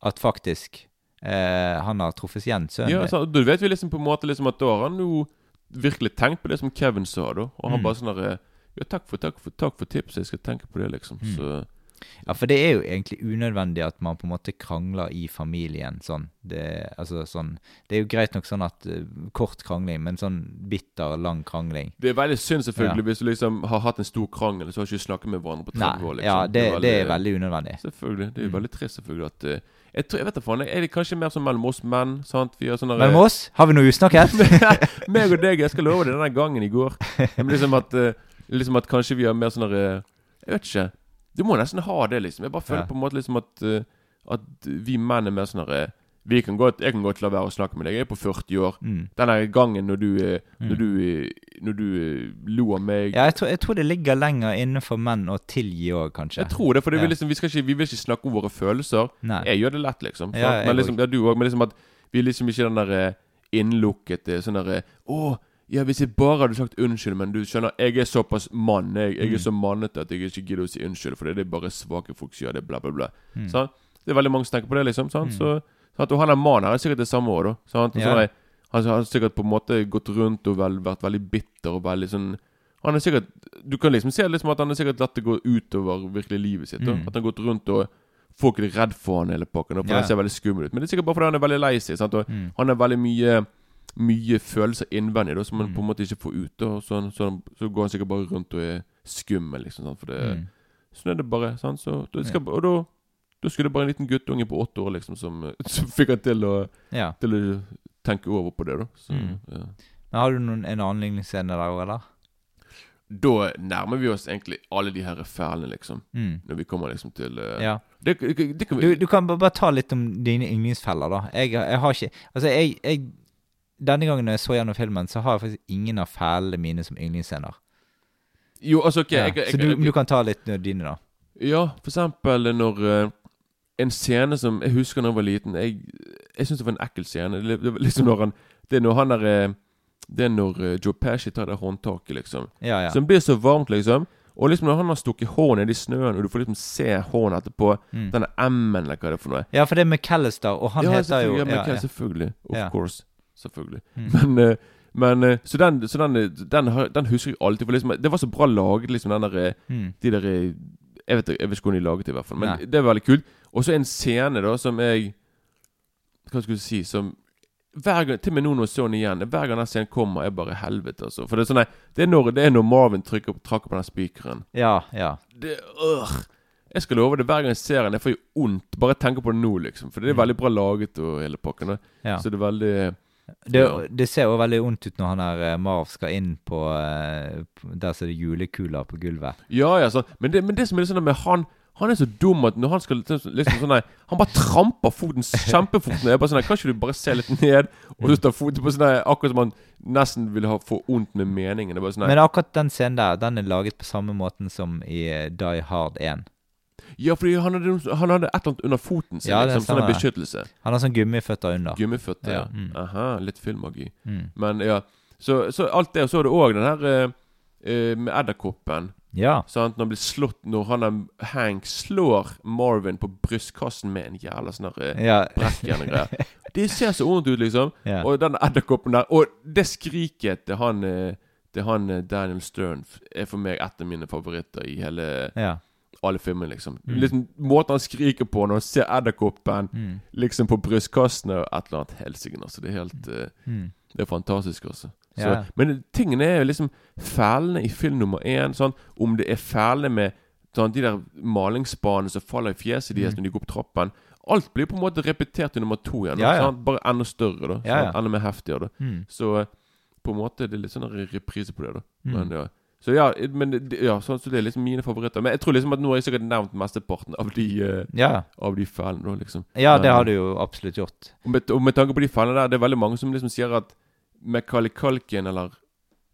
at faktisk eh, han har truffet igjen sønnen Ja, altså, du Da vet vi liksom på en måte liksom at da har han jo virkelig tenkt på det som Kevin sa, da. Og han Mm. bare sånn derre Ja, takk for, takk for, takk for tipset, jeg skal tenke på det, liksom. Mm. Så Ja, for det er jo egentlig unødvendig at man på en måte krangler i familien. Sånn. Det, altså, sånn. det er jo greit nok sånn at uh, kort krangling, men sånn bitter, lang krangling Det er veldig synd, selvfølgelig, Ja. hvis du liksom har hatt en stor krangel, så har du ikke snakket med hverandre på 30 Nei, år, liksom. ja, det, det er veldig unødvendig. Selvfølgelig. Det er jo Mm. veldig trist, selvfølgelig, at uh, jeg, tror, jeg vet da faen. Er det kanskje mer sånn mellom oss menn? Sant? Vi sånne, mellom Men oss, har vi noe usnakket? Meg og deg, jeg skal love deg denne gangen i går. Men liksom at eh, Liksom at kanskje vi har mer sånn Jeg vet ikke. Du må nesten ha det, liksom. Jeg bare føler Ja. på en måte liksom at eh, At vi menn er mer sånn herre vi kan godt, Jeg kan godt la være å snakke med deg. Jeg er på 40 år. Mm. Denne gangen når du eh, Når Mm. du, eh, når du eh, lo av meg Ja, jeg tror, jeg tror det ligger lenger innenfor menn å tilgi òg, kanskje. Jeg tror det, for det Ja. vil liksom, vi, ikke, vi vil ikke snakke om våre følelser. Nei. Jeg gjør det lett, liksom. Ja, men liksom ja, du òg. Men liksom at vi liksom ikke den der innlukkete sånn derre Å, ja, hvis jeg bare hadde sagt unnskyld, men du skjønner, jeg er såpass mann. Jeg, jeg Mm. er så mannete at jeg ikke gidder å si unnskyld, for det er bare svake folk som gjør det, bla, bla, bla. Mm. Sant? Det er veldig mange som tenker på det, liksom. Sant? Mm. Så, sant? Og han er mannen her er sikkert det samme òg, da. Sant? Og Ja. så har han har sikkert på en måte gått rundt og vel, vært veldig bitter og veldig sånn Han er sikkert Du kan liksom se liksom at han har sikkert latt det gå utover virkelig livet sitt. Da. Mm. At han har gått rundt og Folk er redd for han hele pakken. da, For Ja. han ser veldig skummel ut. Men det er sikkert bare fordi han er veldig lei seg. Sant? Og Mm. han er veldig mye Mye følelser innvendig da, som man Mm. på en måte ikke får ut. Da. og sånn, så, så går han sikkert bare rundt og er skummel, liksom. Sant? For det, Mm. Sånn er det bare. Sant? Så, det skal, og da, da skulle det bare en liten guttunge på åtte år liksom som, som fikk han til å, Ja. til å tenke over på det. da så, Mm. ja. Men har du noen, en annen ligningsscene der òg, eller? Da nærmer vi oss egentlig alle de her fælene, liksom. Mm. Når vi kommer liksom til uh, Ja. det, det, det kan vi Du, du kan bare ta litt om dine yndlingsfeller, da. Jeg, jeg har ikke Altså, jeg, jeg Denne gangen når jeg så gjennom filmen, så har jeg faktisk ingen av fælene mine som yndlingsscener. Jo, altså, ok Ja. jeg, jeg, Så du, du kan ta litt dine, da. Ja, for eksempel når uh, En scene som Jeg husker da jeg var liten Jeg, jeg syns det var en ekkel scene. Det, det, liksom når han Det er når han der eh, Det er når eh, Joe Pesci tar det håndtaket, liksom. Ja, ja. Som blir så varmt, liksom. Og liksom når han har stukket hånden nedi i snøen, og du får liksom se hånden etterpå Mm. Denne M-en, eller hva det er for noe. Ja, for det er McAllister, og han ja, heter jo ja. selvfølgelig. Of Ja. course. Selvfølgelig. Mm. Men, eh, men eh, Så den, så den, eh, den, den husker jeg alltid. For liksom, det var så bra laget, liksom, den der Mm. de der Jeg vet, ikke- hvordan de laget det, i hvert fall. Men Nei. det er veldig kult. Og så en scene da som jeg Hva skulle jeg si Som hver gang, Til og med nå når jeg så den igjen Hver gang den scenen kommer, er bare helvete. Altså. For det er sånn nei, Det er når, det er når Marvin trykker, trakker på den spikeren. ja, ja. Det øh. Jeg skal love det hver gang jeg ser den. Jeg får jo vondt bare tenker på det nå, liksom. For det er Mm. veldig bra laget og hele pakken. da. ja. Så det er veldig Det, det ser jo veldig vondt ut når han der eh, Marv skal inn på der som så er det julekuler på gulvet. Ja, ja, sånn. Men det, men det som er sånn med han Han er så dum at når han skal liksom sånn Han bare tramper foten kjempefort ned. Bare sånn Kan ikke du bare se litt ned, og så tar foten på sånn Akkurat som han nesten vil ha få vondt med meningen. Det er bare sånn. Men akkurat den scenen der, den er laget på samme måten som i eh, Die Hard 1. Ja, fordi han hadde, han hadde et eller annet under foten sin. Ja, liksom, sånn beskyttelse. Han har sånn gummiføtter under. Gummiføtter. Ja, mm. Aha, litt filmmagi. Mm. Men ja. Så, så alt det, og så er det òg den her uh, med edderkoppen. Ja. Sant? Når han blir slått Når han Hank slår Marvin på brystkassen med en jævla sånn eh, Ja. brekkjern og greier. Det ser så vondt ut, liksom. ja. Og den edderkoppen der Og det skriket til han Til han Daniel Stern er for meg et av mine favoritter i hele ja. Alle filmene, liksom. Mm. liksom måten han skriker på når han ser edderkoppen Mm. liksom på brystkassene og et eller annet helsike. Altså. Det er helt uh, Mm. Det er fantastisk, altså. Så, Ja. Men tingene er jo liksom fælene i film nummer én. Sånn, om det er fælene med sånn, de der malingsspanene som faller i fjeset deres Mm. når de går opp trappen. Alt blir på en måte repetert i nummer to igjen. Ja, ja. Sånn, Bare enda større. da. Enda mer heftigere. da Mm. Så eh, på en måte det er litt sånn reprise på det. da. Men ja Så ja, men ja, sånn, så det er liksom mine favoritter. Men jeg tror liksom at nå har jeg sikkert nevnt mesteparten av de uh, ja. Av de fælene. da liksom Ja, det har du jo absolutt gjort. og med, og med tanke på de fellene der, det er veldig mange som liksom sier at Macaulay Culkin eller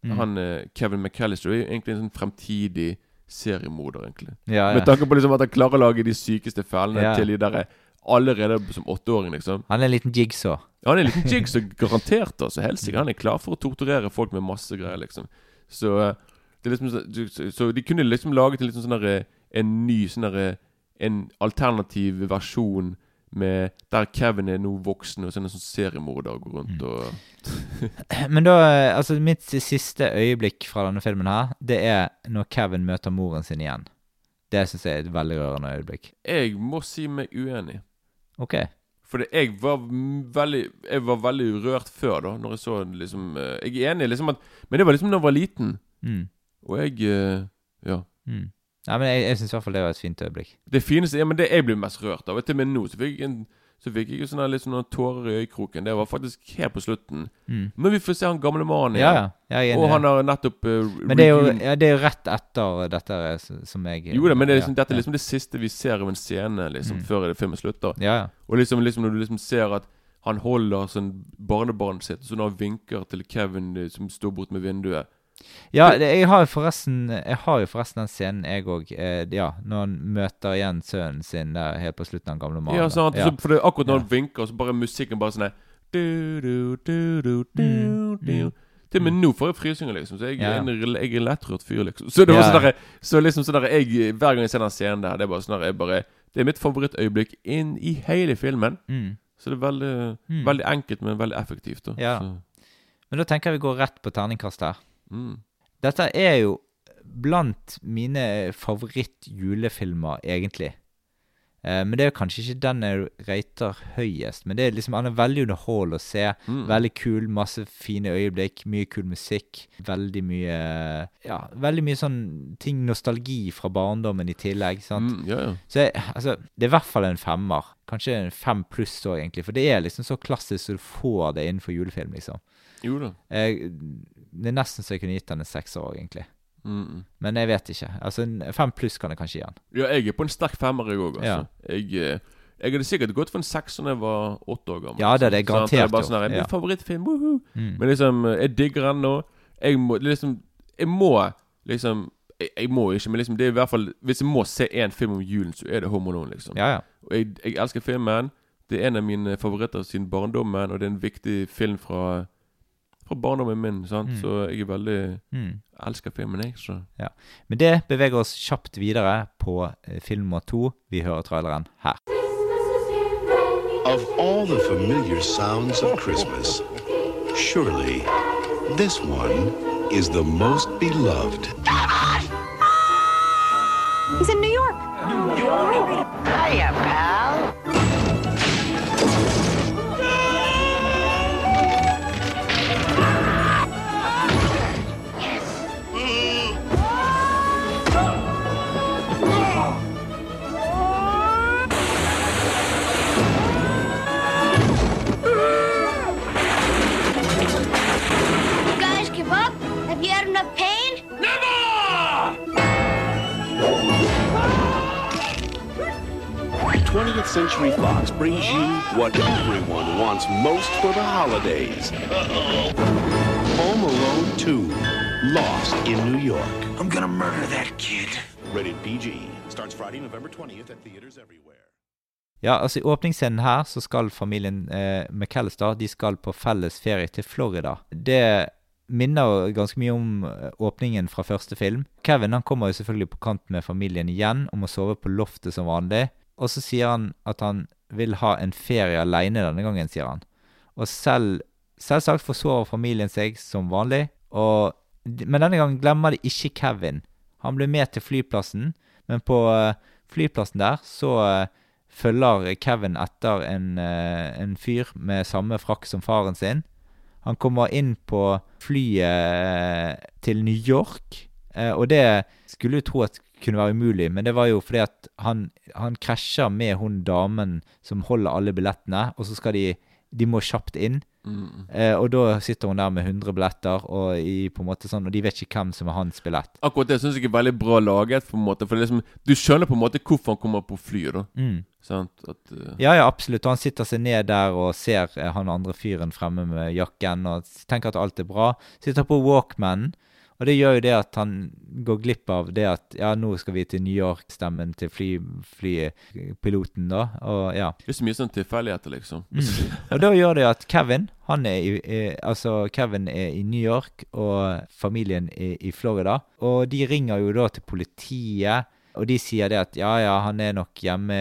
Mm. han eh, Kevin McAllister er jo egentlig en sånn fremtidig seriemorder, egentlig. Ja, ja. Med tanke på liksom at han klarer å lage de sykeste fellene Ja. til de der allerede som åtteåring, liksom. Han er en liten jigsaw. Ja, han er en liten jigsaw, så garantert, altså. Helsike. Han er klar for å torturere folk med masse greier, liksom. Så eh, liksom så, så, så de kunne liksom laget en liksom sånn En ny sånn derre En alternativ versjon med Der Kevin er nå voksen, og så er det en sånn seriemorder og går Mm. rundt og Men da, eh, altså mitt siste øyeblikk fra denne filmen her, det er når Kevin møter moren sin igjen. Det syns jeg er et veldig rørende øyeblikk. Jeg må si meg uenig. Ok. Fordi jeg var veldig Jeg var veldig rørt før, da, når jeg så liksom eh, Jeg er enig, liksom at Men det var liksom da jeg var liten. Mm. Og jeg eh, Ja. Mm. Nei, men jeg, jeg syns i hvert fall det var et fint øyeblikk. Det fineste ja, men det jeg blir mest rørt av. Til og med nå så fikk jeg en så fikk jeg sånne, litt sånne tårer i øyekroken. Det var faktisk helt på slutten. Mm. Men vi får se han gamle mannen igjen. ja. ja. Og han har nettopp uh, Men det er, jo, ja, det er jo rett etter dette som jeg Jo da, men det er liksom, dette er liksom det siste vi ser av en scene liksom, Mm. før filmen slutter. Ja, ja. Og liksom, liksom når du liksom ser at han holder sånn barnebarnet sitt, så når han vinker til Kevin eh, som står bort med vinduet Ja, det, jeg har forresten Jeg har jo forresten den scenen, jeg òg. Eh, ja, når han møter igjen sønnen sin der helt på slutten av den gamle mannen. Ja, sant. Ja. Så, for det er akkurat når Ja. han vinker, så bare musikken bare sånn her du, du, du, du, du, Mm, mm. Til og med nå får jeg frysninger, liksom. Så jeg, Ja. en, jeg er en lettrørt fyr, liksom. Så det var Ja. sånn der, Så liksom sånn der jeg, Hver gang jeg ser den scenen der, det er bare sånn der jeg bare Det er mitt favorittøyeblikk inn i hele filmen. Mm. Så det er veldig, Mm. veldig enkelt, men veldig effektivt. da Ja. Så, Men da tenker jeg vi går rett på terningkast her. Mm. Dette er jo blant mine favoritt-julefilmer, egentlig. Eh, men det er kanskje ikke den jeg rater høyest. Men det er liksom, han er veldig underhold å se. Mm. Veldig kul, masse fine øyeblikk, mye kul musikk. Veldig mye Ja, veldig mye sånn ting Nostalgi fra barndommen i tillegg. sant? Mm, ja, ja. Så jeg, altså, det er i hvert fall en femmer. Kanskje en fem pluss òg, egentlig. For det er liksom så klassisk så du får det innenfor julefilm, liksom. Jo da. Jeg, det er nesten så jeg kunne gitt den en sekser òg, egentlig. Mm. Men jeg vet ikke. Altså, fem pluss kan jeg kanskje gi den. Ja, jeg er på en sterk femmer, jeg òg. Altså. Ja. Jeg, eh, jeg hadde sikkert gått for en seks da jeg var åtte år gammel. Ja, det er det garantert Sant? det er bare sånn her, Ja. Min favorittfilm, woohoo! Mm. Men liksom, jeg digger den nå. Jeg må liksom Jeg må liksom jeg, jeg må ikke, men liksom det er i hvert fall Hvis jeg må se én film om julen, så er det Home Alone, liksom. Ja, ja. Og jeg, jeg elsker filmen. Det er en av mine favoritter siden barndommen, og det er en viktig film fra Fra barndommen min, sant? Mm. så jeg er veldig Mm. elsker filmen, jeg. Så men det beveger oss kjapt videre på eh, film nummer to. Vi hører traileren her. Of all the familiar sounds of Christmas, surely this one is the most beloved. He's in New York. Hiya, pal. 20th Century Fox brings you what everyone wants most for the holidays. Home Alone 2, Lost in New York. I'm gonna murder that kid. Rated PG. Starts Friday, November 20th at theaters everywhere. Ja, altså I åpningsscenen her så skal familien eh, McAllister de skal på felles ferie til Florida. Det minner ganske mye om eh, åpningen fra første film. Kevin han kommer jo selvfølgelig på kant med familien igjen om å sove på loftet som vanlig. Og så sier han at han vil ha en ferie aleine denne gangen, sier han. Og selv, selvsagt forsover familien seg som vanlig. Og, men denne gangen glemmer de ikke Kevin. Han blir med til flyplassen, men på eh, flyplassen der så eh, følger Kevin etter en, eh, en fyr med samme frakk som faren sin. Han kommer inn på flyet til New York, og det skulle jo tro at kunne være umulig, men det var jo fordi at han, han krasjer med hun damen som holder alle billettene, og så skal de De må kjapt inn. mm. Eh, og da sitter hun der med 100 billetter, og, i, på en måte sånn, og de vet ikke hvem som er hans billett. Akkurat det syns jeg er veldig bra laget. på en måte For det liksom, Du skjønner på en måte hvorfor han kommer på flyet. da Mm. Sant? At, uh... Ja, ja, absolutt. Og han sitter seg ned der og ser eh, han andre fyren fremme med jakken og tenker at alt er bra. Sitter på Walkman, og det gjør jo det at han går glipp av det at ja, nå skal vi til New York-stemmen til fly, flypiloten, da. Og ja. Det er så mye sånn tilfeldigheter, liksom. Og da gjør det at Kevin han er i, er, altså Kevin er i New York, og familien er i Florida. Og de ringer jo da til politiet. Og de sier det at ja, ja, han er nok hjemme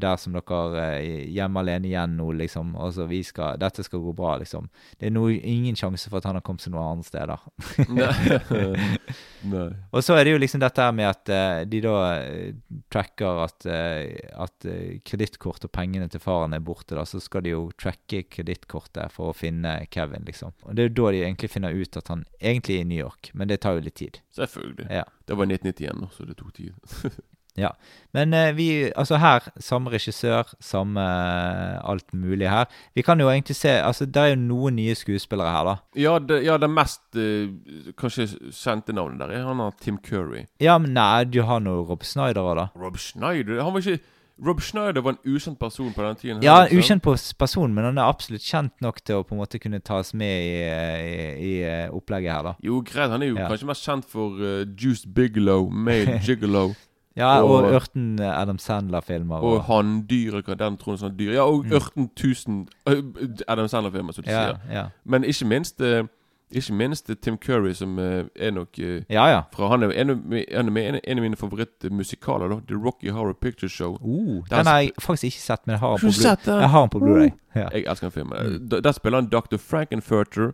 der som dere eh, Hjemme alene igjen nå, liksom. Altså, vi skal Dette skal gå bra, liksom. Det er no, ingen sjanse for at han har kommet seg noen andre steder. Nei. Nei. Og så er det jo liksom dette her med at uh, de da eh, tracker at, uh, at kredittkort og pengene til faren er borte. da, Så skal de jo tracke kredittkortet for å finne Kevin, liksom. Og det er jo da de egentlig finner ut at han egentlig er i New York, men det tar jo litt tid. Selvfølgelig. Ja. Det var 1991, så det tok tid. Ja. Men eh, vi Altså her, samme regissør, samme eh, alt mulig her. Vi kan jo egentlig se Altså, det er jo noen nye skuespillere her, da. ja, det, ja, det mest eh, kanskje kjente navnet der er han har Tim Curry. Ja, men nei, du har nå Rob Snyder òg, da. Rob Schneider Han var ikke Rob Schneider var en ukjent person på den tiden. her, Ja, en ukjent person, men han er absolutt kjent nok til å på en måte kunne tas med i, i, i eh, opplegget her, da. Jo, greit. Han er jo Ja. kanskje mest kjent for uh, Juice Bigelow, Made Gigolo Ja, og, Og- Ørten eh, Adam Sandler-filmer. og Hanndyret, hva den tror sånn dyr Ja, og Mm. Ørten 1000 øh, Adam Sandler-filmer, som du ja, sier. ja. Men ikke minst eh, Ikke minst Tim Curry, som eh, er nok eh, ja, ja. fra Han er en en en, en av mine favorittmusikaler, da. The Rocky Horror Picture Show. Uh, den har jeg faktisk ikke sett, men jeg har den på, Blu-ray. Blu-ray. Ja. Jeg elsker den filmen. Mm. Der spiller han Dr. Frankenfurter.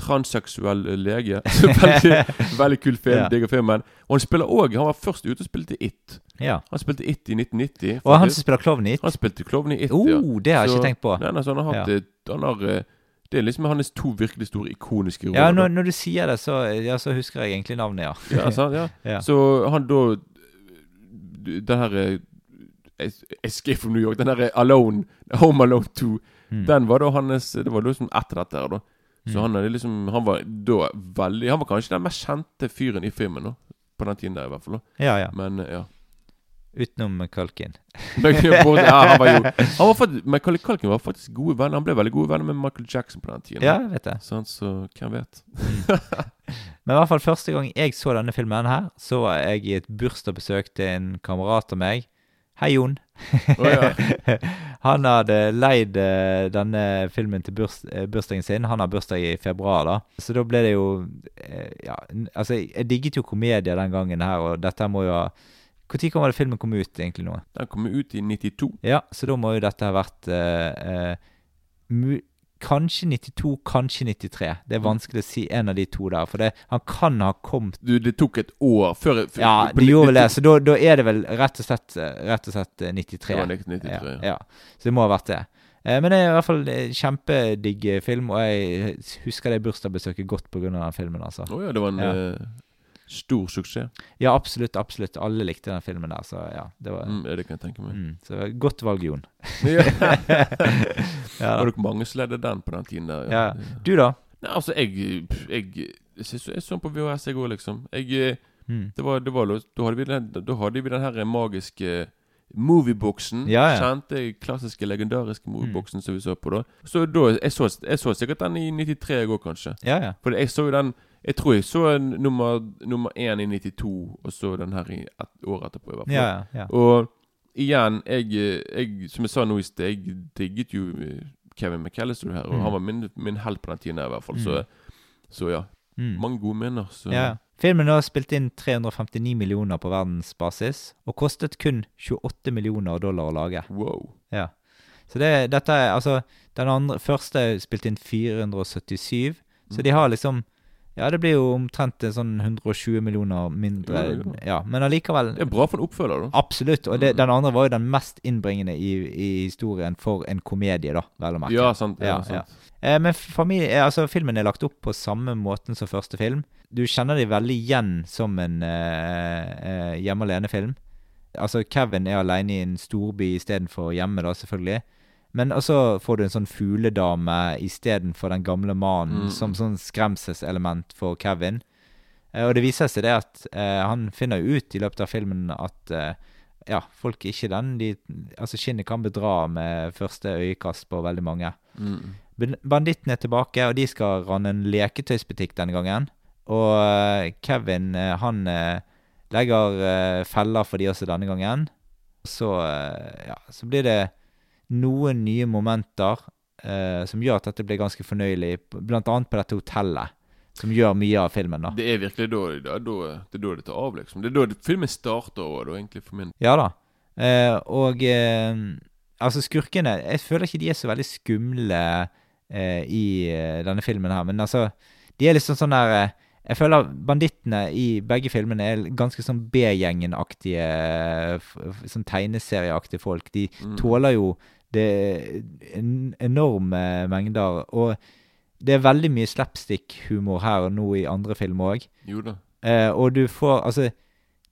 Transseksuell eh, lege. veldig, veldig kul film. Digger filmen. Og han spiller òg Han var først ute og spilte It. ja. Han spilte It i 1990. Og han som spiller klovn i It? Han spilte klovn i It, Oh, det har jeg Så- ikke tenkt på. Nei, nei, så han har hatt Ja. Han har Det er liksom hans to virkelig store ikoniske roller. Ja, når, når du sier det, så, ja, så husker jeg egentlig navnet, ja. Ja, sant, ja. Ja. Så han da Den her eh, Escape from New York, den her Alone, Home Alone 2, Mm. den var da hans Det var liksom etter dette her, da. Så Mm. han er liksom Han var da veldig Han var kanskje den mest kjente fyren i filmen, da. På den tiden der, i hvert fall. da Ja, ja. Men eh, ja. Utenom Culkin. Men, ja han var jo han var faktisk, Michael Culkin var faktisk gode venner. Han ble veldig gode venner med Michael Jackson på den tiden. Ja, jeg vet det. Sånn, så hvem vet? Men i hvert fall første gang jeg så denne filmen her, så var jeg i et bursdagsbesøk til en kamerat av meg. Hei, Jon. Ja. Han hadde leid eh, denne filmen til burs, eh, bursdagen sin. Han har bursdag i februar, da. Så da ble det jo eh, Ja, altså, jeg digget jo komedier den gangen her, og dette må jo ha Når var det filmen kom ut, egentlig nå? Den kom ut i 92. Ja, så da må jo dette ha vært uh, uh, Kanskje 92, kanskje 93. Det er vanskelig å si en av de to der. For det, han kan ha kommet Du, det tok et år før før- Ja, det gjorde vel det. Så da, da er det vel rett og slett, eh, rett og slett eh, 93. Det var 93 ja. ja. Så det må ha vært det. Eh, Men det er i hvert fall kjempedigg eh, film, og jeg husker det bursdagsbesøket godt pga. den filmen. altså. Oh, ja, det var en Ja. Eh, stor suksess. Ja, absolutt. absolutt. Alle likte den filmen der, så ja. Det var, Mm, ja, det kan jeg tenke meg. mm, så godt valg, Jon. Ja. Ja, Var det dere mange som ledde den på den tiden der? ja. Du, da? Nei, altså, jeg Jeg, jeg, jeg, så på VHS, jeg òg, liksom. Jeg, eh, Mm. det var, det var, da, hadde vi den, da hadde vi den her magiske movieboxen. Ja, ja. Kjente, klassiske, legendariske movieboxen som vi så på da. Så da, jeg så, jeg så sikkert den i 93 i går, kanskje. Ja, ja. For jeg så jo den Jeg tror jeg så nummer, nummer én i 92, og så den her i et år etterpå, i hvert fall. ja, ja. Og igjen, jeg, jeg Som jeg sa nå i sted, jeg digget jo eh, Kevin McAllister her, og Mm. han var min, min helt på den tiden i hvert fall. Så, så ja. Mm. Mange gode minner. Så Ja. Filmen har spilt inn 359 millioner på verdensbasis, og kostet kun 28 millioner dollar å lage. wow. Ja. Så det, dette er altså Den andre, første spilte inn 477, så de har liksom Ja, det blir jo omtrent en sånn 120 millioner mindre. Ja, ja. Ja, Men allikevel Det er bra for en oppfølger, da. Absolutt. Og det, Mm. den andre var jo den mest innbringende i, i historien for en komedie, da, vel å merke. Ja, sant. Ja, Ja, sant. Eh, men familie, eh, altså, filmen er lagt opp på samme måten som første film. Du kjenner dem veldig igjen som en eh, eh, hjemme alene-film. Altså, Kevin er alene i en storby istedenfor hjemme, da, selvfølgelig. Men også får du en sånn fugledame istedenfor den gamle mannen, Mm. som sånn skremselselement for Kevin. Eh, og det viser seg det at eh, han finner jo ut i løpet av filmen at eh, ja, folk er ikke den de, Altså, skinnet kan bedra med første øyekast på veldig mange. Mm. Bandittene er tilbake, og de skal ranne en leketøysbutikk denne gangen. Og eh, Kevin, eh, han eh, legger feller for de også denne gangen. Så, ja, så blir det noen nye momenter eh, som gjør at dette blir ganske fornøyelig, bl.a. på dette hotellet. som gjør mye av filmen, da. Det er virkelig da, da, da, det er da det tar av, liksom. Det er da det- filmen starter òg, egentlig, for min Ja da. Eh, og eh, altså, skurkene Jeg føler ikke de er så veldig skumle eh, i eh, denne filmen her, men altså De er liksom sånn der eh, Jeg føler bandittene i begge filmene er ganske sånn B-gjengen-aktige Sånn tegneserieaktige folk. De Mm. tåler jo det en, enorme mengder. Og det er veldig mye slapstick-humor her og nå i andre filmer òg. Eh, og du får Altså,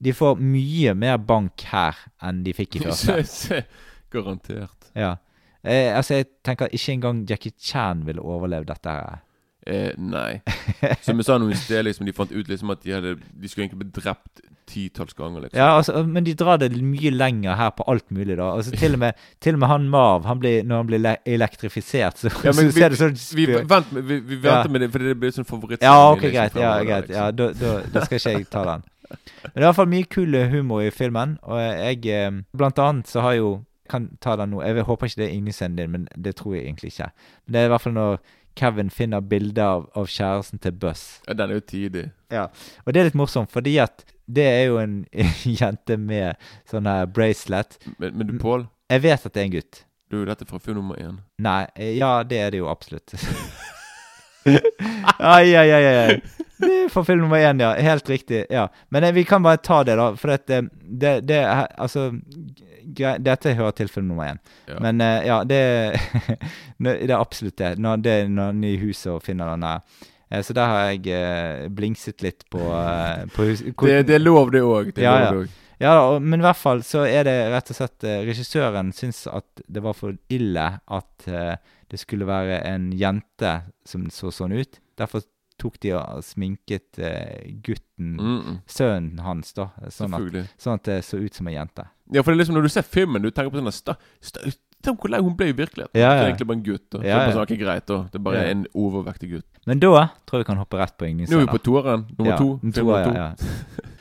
de får mye mer bank her enn de fikk i første. Garantert. Ja. Eh, altså, jeg tenker ikke engang Jackie Chan ville overlevd dette her. Eh, nei. Som jeg sa noe i sted, liksom, de fant ut liksom at de, hadde, de skulle egentlig bli drept titalls ganger. liksom. Ja, altså, men de drar det mye lenger her på alt mulig, da. Altså, til og med, til og med han Marv, han blir, når han blir elektrifisert, så, Ja, men så ser det sånn vi, vi, vent, vi, vi venter Ja. med det, for det blir sånn favoritt. Ja, ok, greit. Ja, greit. Ja, da, da, da skal ikke jeg ta den. Men det er i hvert fall mye kul humor i filmen, og jeg eh, Blant annet så har jo Kan ta den nå. Jeg håper ikke det er yndlingsscenen din, men det tror jeg egentlig ikke. Men det er i hvert fall når Kevin finner bilder av, av kjæresten til Buss. Ja, den er jo tidig. Ja, og det er litt morsomt, fordi at det er jo en jente med sånn her bracelet. Men, men du, Pål, Jeg vet at det er en gutt. du, dette er fra film nummer én. Nei, eh, ja, det er det jo absolutt. ai, ai, ai, ai. Det er for film nummer én, ja. Helt riktig. ja. Men eh, vi kan bare ta det, da. For at, det, det, det er Altså grei- Dette hører til film nummer én. Ja. Men eh, ja, det, det er absolutt det. Når, det er er i huset og finner den der. Eh, Så der har jeg eh, blingset litt på, eh, på hvor- Det, det er lov, det òg. Ja, ja. Ja, da, men i hvert fall så er det rett og slett eh, Regissøren syns at det var for ille at eh, det skulle være en jente som så sånn ut. Derfor tok de og sminket eh, gutten, Mm, mm. sønnen hans, da. Sånn at, sånn at det så ut som en jente. Ja, for det er liksom når du ser filmen, du tenker på sånn sta, sta, Tenk hvor lei hun ble i virkeligheten. Ja, Det er ja. egentlig bare en gutt. Og, Ja, ja. det er greit og Det er bare Ja. en overvektig gutt. Men da tror jeg vi kan hoppe rett på Nå er vi på toeren. Nummer ja, to. toer, nummer to. ja, ja.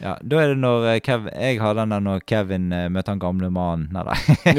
ja, da er det når eh, Kev, Jeg har den der når Kevin eh, møter han gamle mannen. Nei da.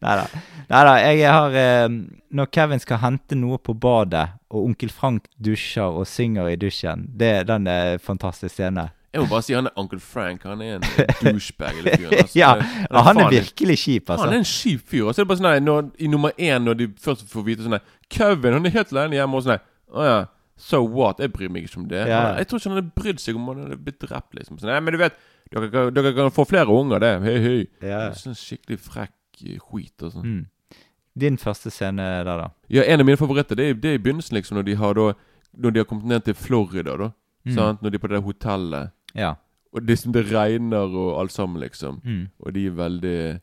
Nei da. Nei da. Jeg har eh, Når Kevin skal hente noe på badet, og onkel Frank dusjer og synger i dusjen, det den er en fantastisk scene. Jeg må bare si han er Uncle Frank. Han er en douchebag. eller fyren, altså. ja, han, han er virkelig kjip, Han er altså. en kjip fyr. Og så er det bare sånn når, I nummer én, når de først får vite sånn Kevin han er helt alene hjemme. Og sånn her Å ja. So what? Jeg bryr meg ikke om det. Ja. Han, jeg tror ikke han hadde brydd seg om han hadde blitt drept. liksom sånn, Nei, Men du vet, dere, kan- dere kan få flere unger, det. Hei, hei. Ja. Sånn skikkelig frekk eh, skit og sånn. Mm. Din første scene der, da? Ja, en av mine favoritter, det er, det er i begynnelsen, liksom, når de har da Når de har kommet ned til Florida, da. Mm. Sant? Når de er på det hotellet. Ja. Og det, som det regner og alt sammen, liksom. Mm. Og de er veldig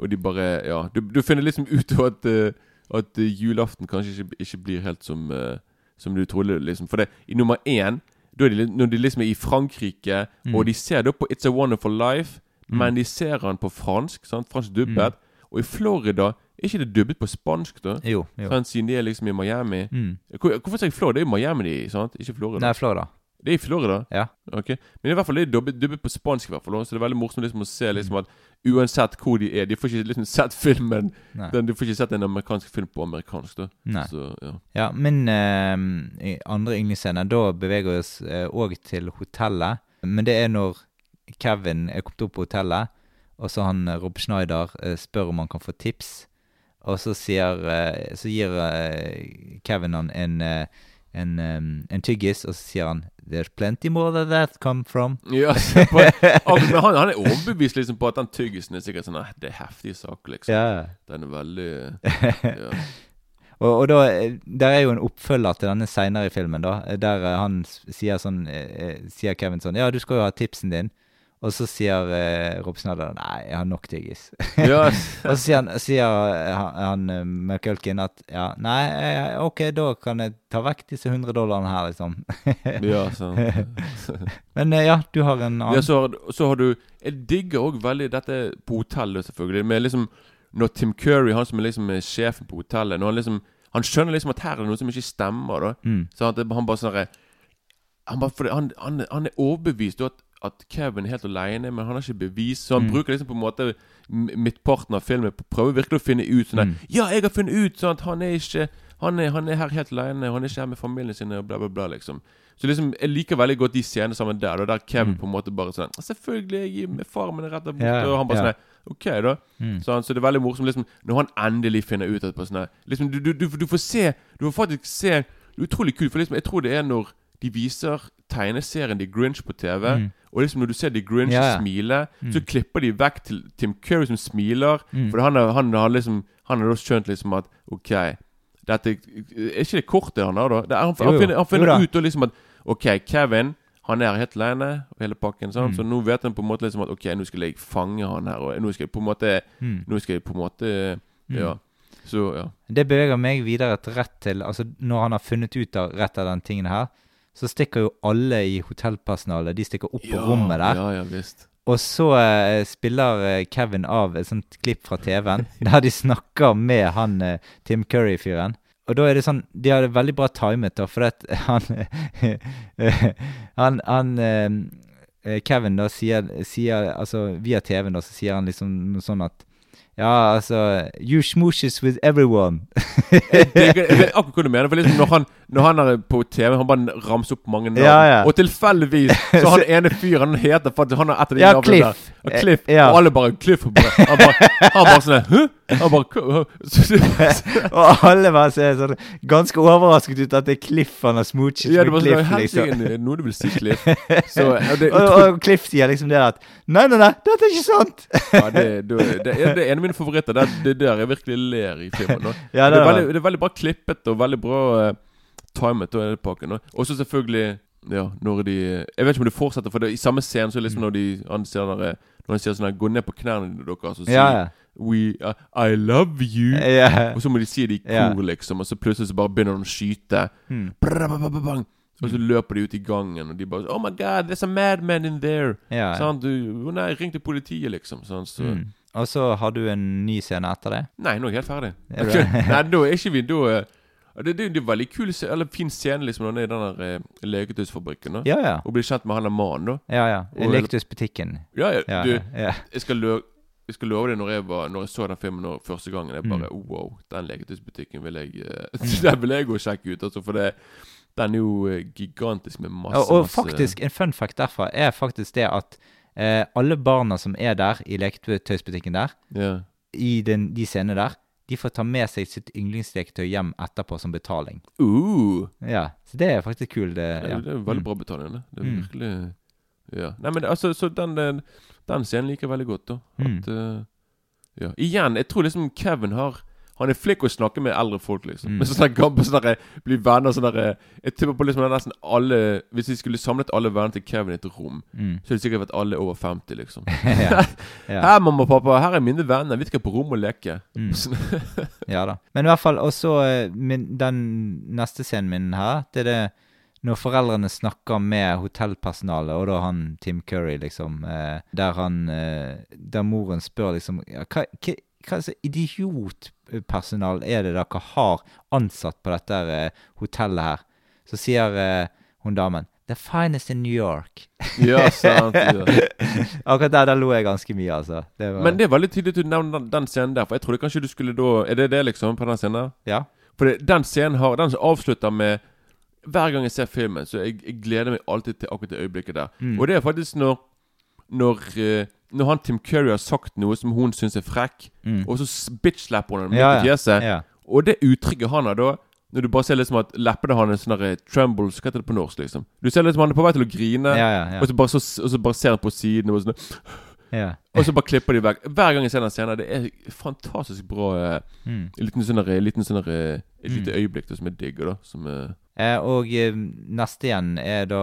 Og de bare Ja. Du, du finner liksom ut av at, eh, at eh, julaften kanskje ikke, ikke blir helt som, eh, som du trodde, liksom. For det, i nummer én de, Når de liksom er i Frankrike, Mm. og de ser da på It's a Wonderful Life, Mm. men de ser den på fransk. Sant? Fransk dubbet. Og i Florida er ikke det dubbet på spansk, da? Jo. jo. Siden de er liksom i Miami. Mm. Hvor, hvorfor sier jeg Florida? Det er jo Miami, de, sant? Ikke Florida. Nei, Florida. Det er i Florida? Ja. Ok Men i hvert fall det er dubbet, dubbet på spansk, i hvert fall. Så det er veldig morsomt liksom å se liksom at uansett hvor de er De får ikke liksom sett filmen den, De får ikke sett en amerikansk film på amerikansk. da Nei. Så ja Ja, min uh, i andre yndlingsscene, da beveger vi oss òg til hotellet. Men det er når Kevin er kommet opp på hotellet, og så han eh, Rob Schneider uh, spør om han kan få tips. Og så sier eh, Så gir eh, Kevin han en, eh, en, eh, en tyggis, og så sier han There's plenty more than that come from. Ja, på, Men han, han er overbevist liksom på at den tyggisen er sikkert sånn Det er heftige saker, liksom. Ja. Den er veldig ja. Og, og da, eh, der er jo en oppfølger til denne seinere i filmen, da, eh, der eh, han sier sånn Sier Kevin sånn Ja, du skal jo ha tipsen din. Og så sier eh, Rob Nei, jeg har nok tyggis. Yes. og så sier han, sier eh, han, han eh, McCulkin at ja, nei, eh, ok, da kan jeg ta vekk disse 100 dollarene her, liksom. ja, sant. Men ja, du har en annen Ja, så, har- så har du Jeg digger òg veldig dette på hotellet, selvfølgelig. Med liksom Når Tim Curry, han som er liksom sjefen på hotellet Når han liksom Han skjønner liksom at her er det noe som ikke stemmer. da Mm. Så at han bare sånn han, han, han, han er overbevist Og at, at Kevin er helt alene, men han har ikke bevis. Så han Mm. bruker liksom på en måte midtparten av filmen på å prøve virkelig å finne ut sånn Mm. Ja, jeg har funnet ut sånn at han er ikke han er, han er her helt alene, han er ikke her med familien sin, og bla, bla, bla, liksom. Så liksom, jeg liker veldig godt de scenene sammen der, da, der Kevin Mm. på en måte bare sånn 'Selvfølgelig, jeg med far min rett der borte.' Ja, og han bare sånn OK, da. Mm. Sånn, så det er veldig morsomt liksom, når han endelig finner ut etterpå sånn liksom, du, du, du, du får se Du får faktisk se Det er utrolig kult, for liksom, jeg tror det er når de viser tegneserien The Grinch på TV, Mm. og liksom når du ser The Grinch ja. smile, Mm. så klipper de vekk til Tim Curry som smiler. Mm. For han har, han har liksom Han har da skjønt liksom at OK dette, Er ikke det kortet han har, da? Det han, Jo, han finner, han finner ut da liksom at OK, Kevin han er helt alene og hele pakken. Sånn. Mm. Så nå vet han på en måte liksom at OK, nå skal jeg fange han her. Og nå skal jeg på en måte Mm. Nå skal jeg på en måte Ja. Så, ja. Det beveger meg videre rett til Altså, når han har funnet ut av rett av den tingen her, så stikker jo alle i hotellpersonalet De stikker opp på rommet der. Ja, ja, visst. Og så eh, spiller eh, Kevin av et sånt klipp fra TV-en, der de snakker med han eh, Tim Curry-fyren. Og da er det sånn De har det veldig bra timet, da, for at han Han, han eh, eh, Kevin da sier, sier Altså via TV-en da, så sier han liksom sånn at Ja, altså You smooshes with everyone. Jeg, vet akkurat hva du mener. For liksom når han, når han er på TV, han bare ramser opp mange navn. Ja, ja. Og tilfeldigvis så han ene fyren han heter at han har et av de Ja, navnene Cliff. der. Og Cliff. Ja. Og alle bare Cliff. Bare, han bare, han bare sånn Hæ? Bare og alle bare ser sånn ganske overrasket ut at det er Cliff han har smoochet Ja, det med sånn Cliff. liksom. Noe du vil si, Cliff. Så ja, det og, og Cliff sier liksom det at Nei, nei, nei, dette er ikke sant! ja, det, det, det, er, en av mine favoritter. Det, det er der jeg virkelig ler i filmen. Ja, det, det er veldig, det er veldig bra klippet og veldig bra uh, timet. Og så selvfølgelig Ja, når de Jeg vet ikke om det fortsetter, for det, i samme scene så er liksom når de han der, Når han sier sånn her Gå ned på knærne deres og sier Ja, ja. We uh, I love you. Yeah. Og så må de si det i kor, yeah. liksom. Og så plutselig så bare begynner de å skyte. Mm. Og så løper de ut i gangen, og de bare Oh my God, there's a madman in there. Yeah. Sånn, du, nei, ring til politiet, liksom. Sånn, så Mm. Og så har du en ny scene etter det? Nei, nå er jeg helt ferdig. Er du Ok, det? Nei, da er ikke vi da eh, det, det, det er veldig kul Eller fin scene liksom når han er i den der eh, leketøysfabrikken. Ja, ja. Og blir kjent med han der mannen, da. Ja, ja. Leketøysbutikken. Ja, ja, du, ja. Jeg, skal lø jeg skal love deg når jeg, var, når jeg så den filmen når, første gangen Jeg bare Mm. Wow, den leketøysbutikken vil jeg eh, Den vil jeg gå og sjekke ut. Altså, for det, den er jo eh, gigantisk med masse Og, og masse faktisk, en fun fact derfra er faktisk det at eh, alle barna som er der i leketøysbutikken der, yeah. i den, de scenene der, de får ta med seg sitt yndlingsleketøy hjem etterpå som betaling. Uh, Ja, Så det er faktisk kult. Det, det, ja. det er veldig Mm. bra betaling, det. Det er Mm. virkelig Ja. Nei, men det- altså, så den, den, den scenen liker jeg veldig godt, da. Mm. At eh, Ja. Igjen, jeg tror liksom Kevin har Han er flink å snakke med eldre folk, liksom. Mm. Men sånn gamle sånn der, blir venner sånn der Jeg tipper på liksom nesten alle Hvis vi skulle samlet alle vennene til Kevin i et rom, Mm. så hadde det sikkert vært alle over 50, liksom. ja. ja. Her, mamma og pappa, her er mine venner. Vi skal på rommet og leke. Mm. Ja da. Men i hvert fall også så den neste scenen min her, det er det når foreldrene snakker med hotellpersonalet, og da han Tim Curry, liksom, eh, der han eh, Der moren spør liksom ja, Hva, hva, hva slags idiotpersonal er det dere har ansatt på dette eh, hotellet her? Så sier eh, hun damen The finest in New York. Ja, sant. Ja. Akkurat der, der lo jeg ganske mye, altså. Det var, Men det er veldig tydelig at du nevner den, den scenen der, for jeg trodde kanskje du skulle da Er det det, liksom, på den scenen? Ja. For den scenen har Den som avslutter med Hver gang jeg ser filmen, så jeg, jeg gleder meg alltid til akkurat det øyeblikket der. Mm. Og det er faktisk når Når, eh, når han Tim Curry har sagt noe som hun syns er frekk, Mm. og så bitch-slapper hun ham Ja, i fjeset. Ja. Og det uttrykket han har da Når du bare ser liksom at leppene hans sånn der, trembles Hva heter det på norsk, liksom? Du ser liksom han er på vei til å grine, Ja. Og, så bare, så, og så bare ser han på siden, og, sånn, ja. og så bare klipper de vekk. Hver gang jeg ser den scenen, det er fantastisk bra. Eh, Mm. liten sånn liten sånn Et lite Mm. øyeblikk da, som er digg. da. Som er Eh, og eh, neste igjen er da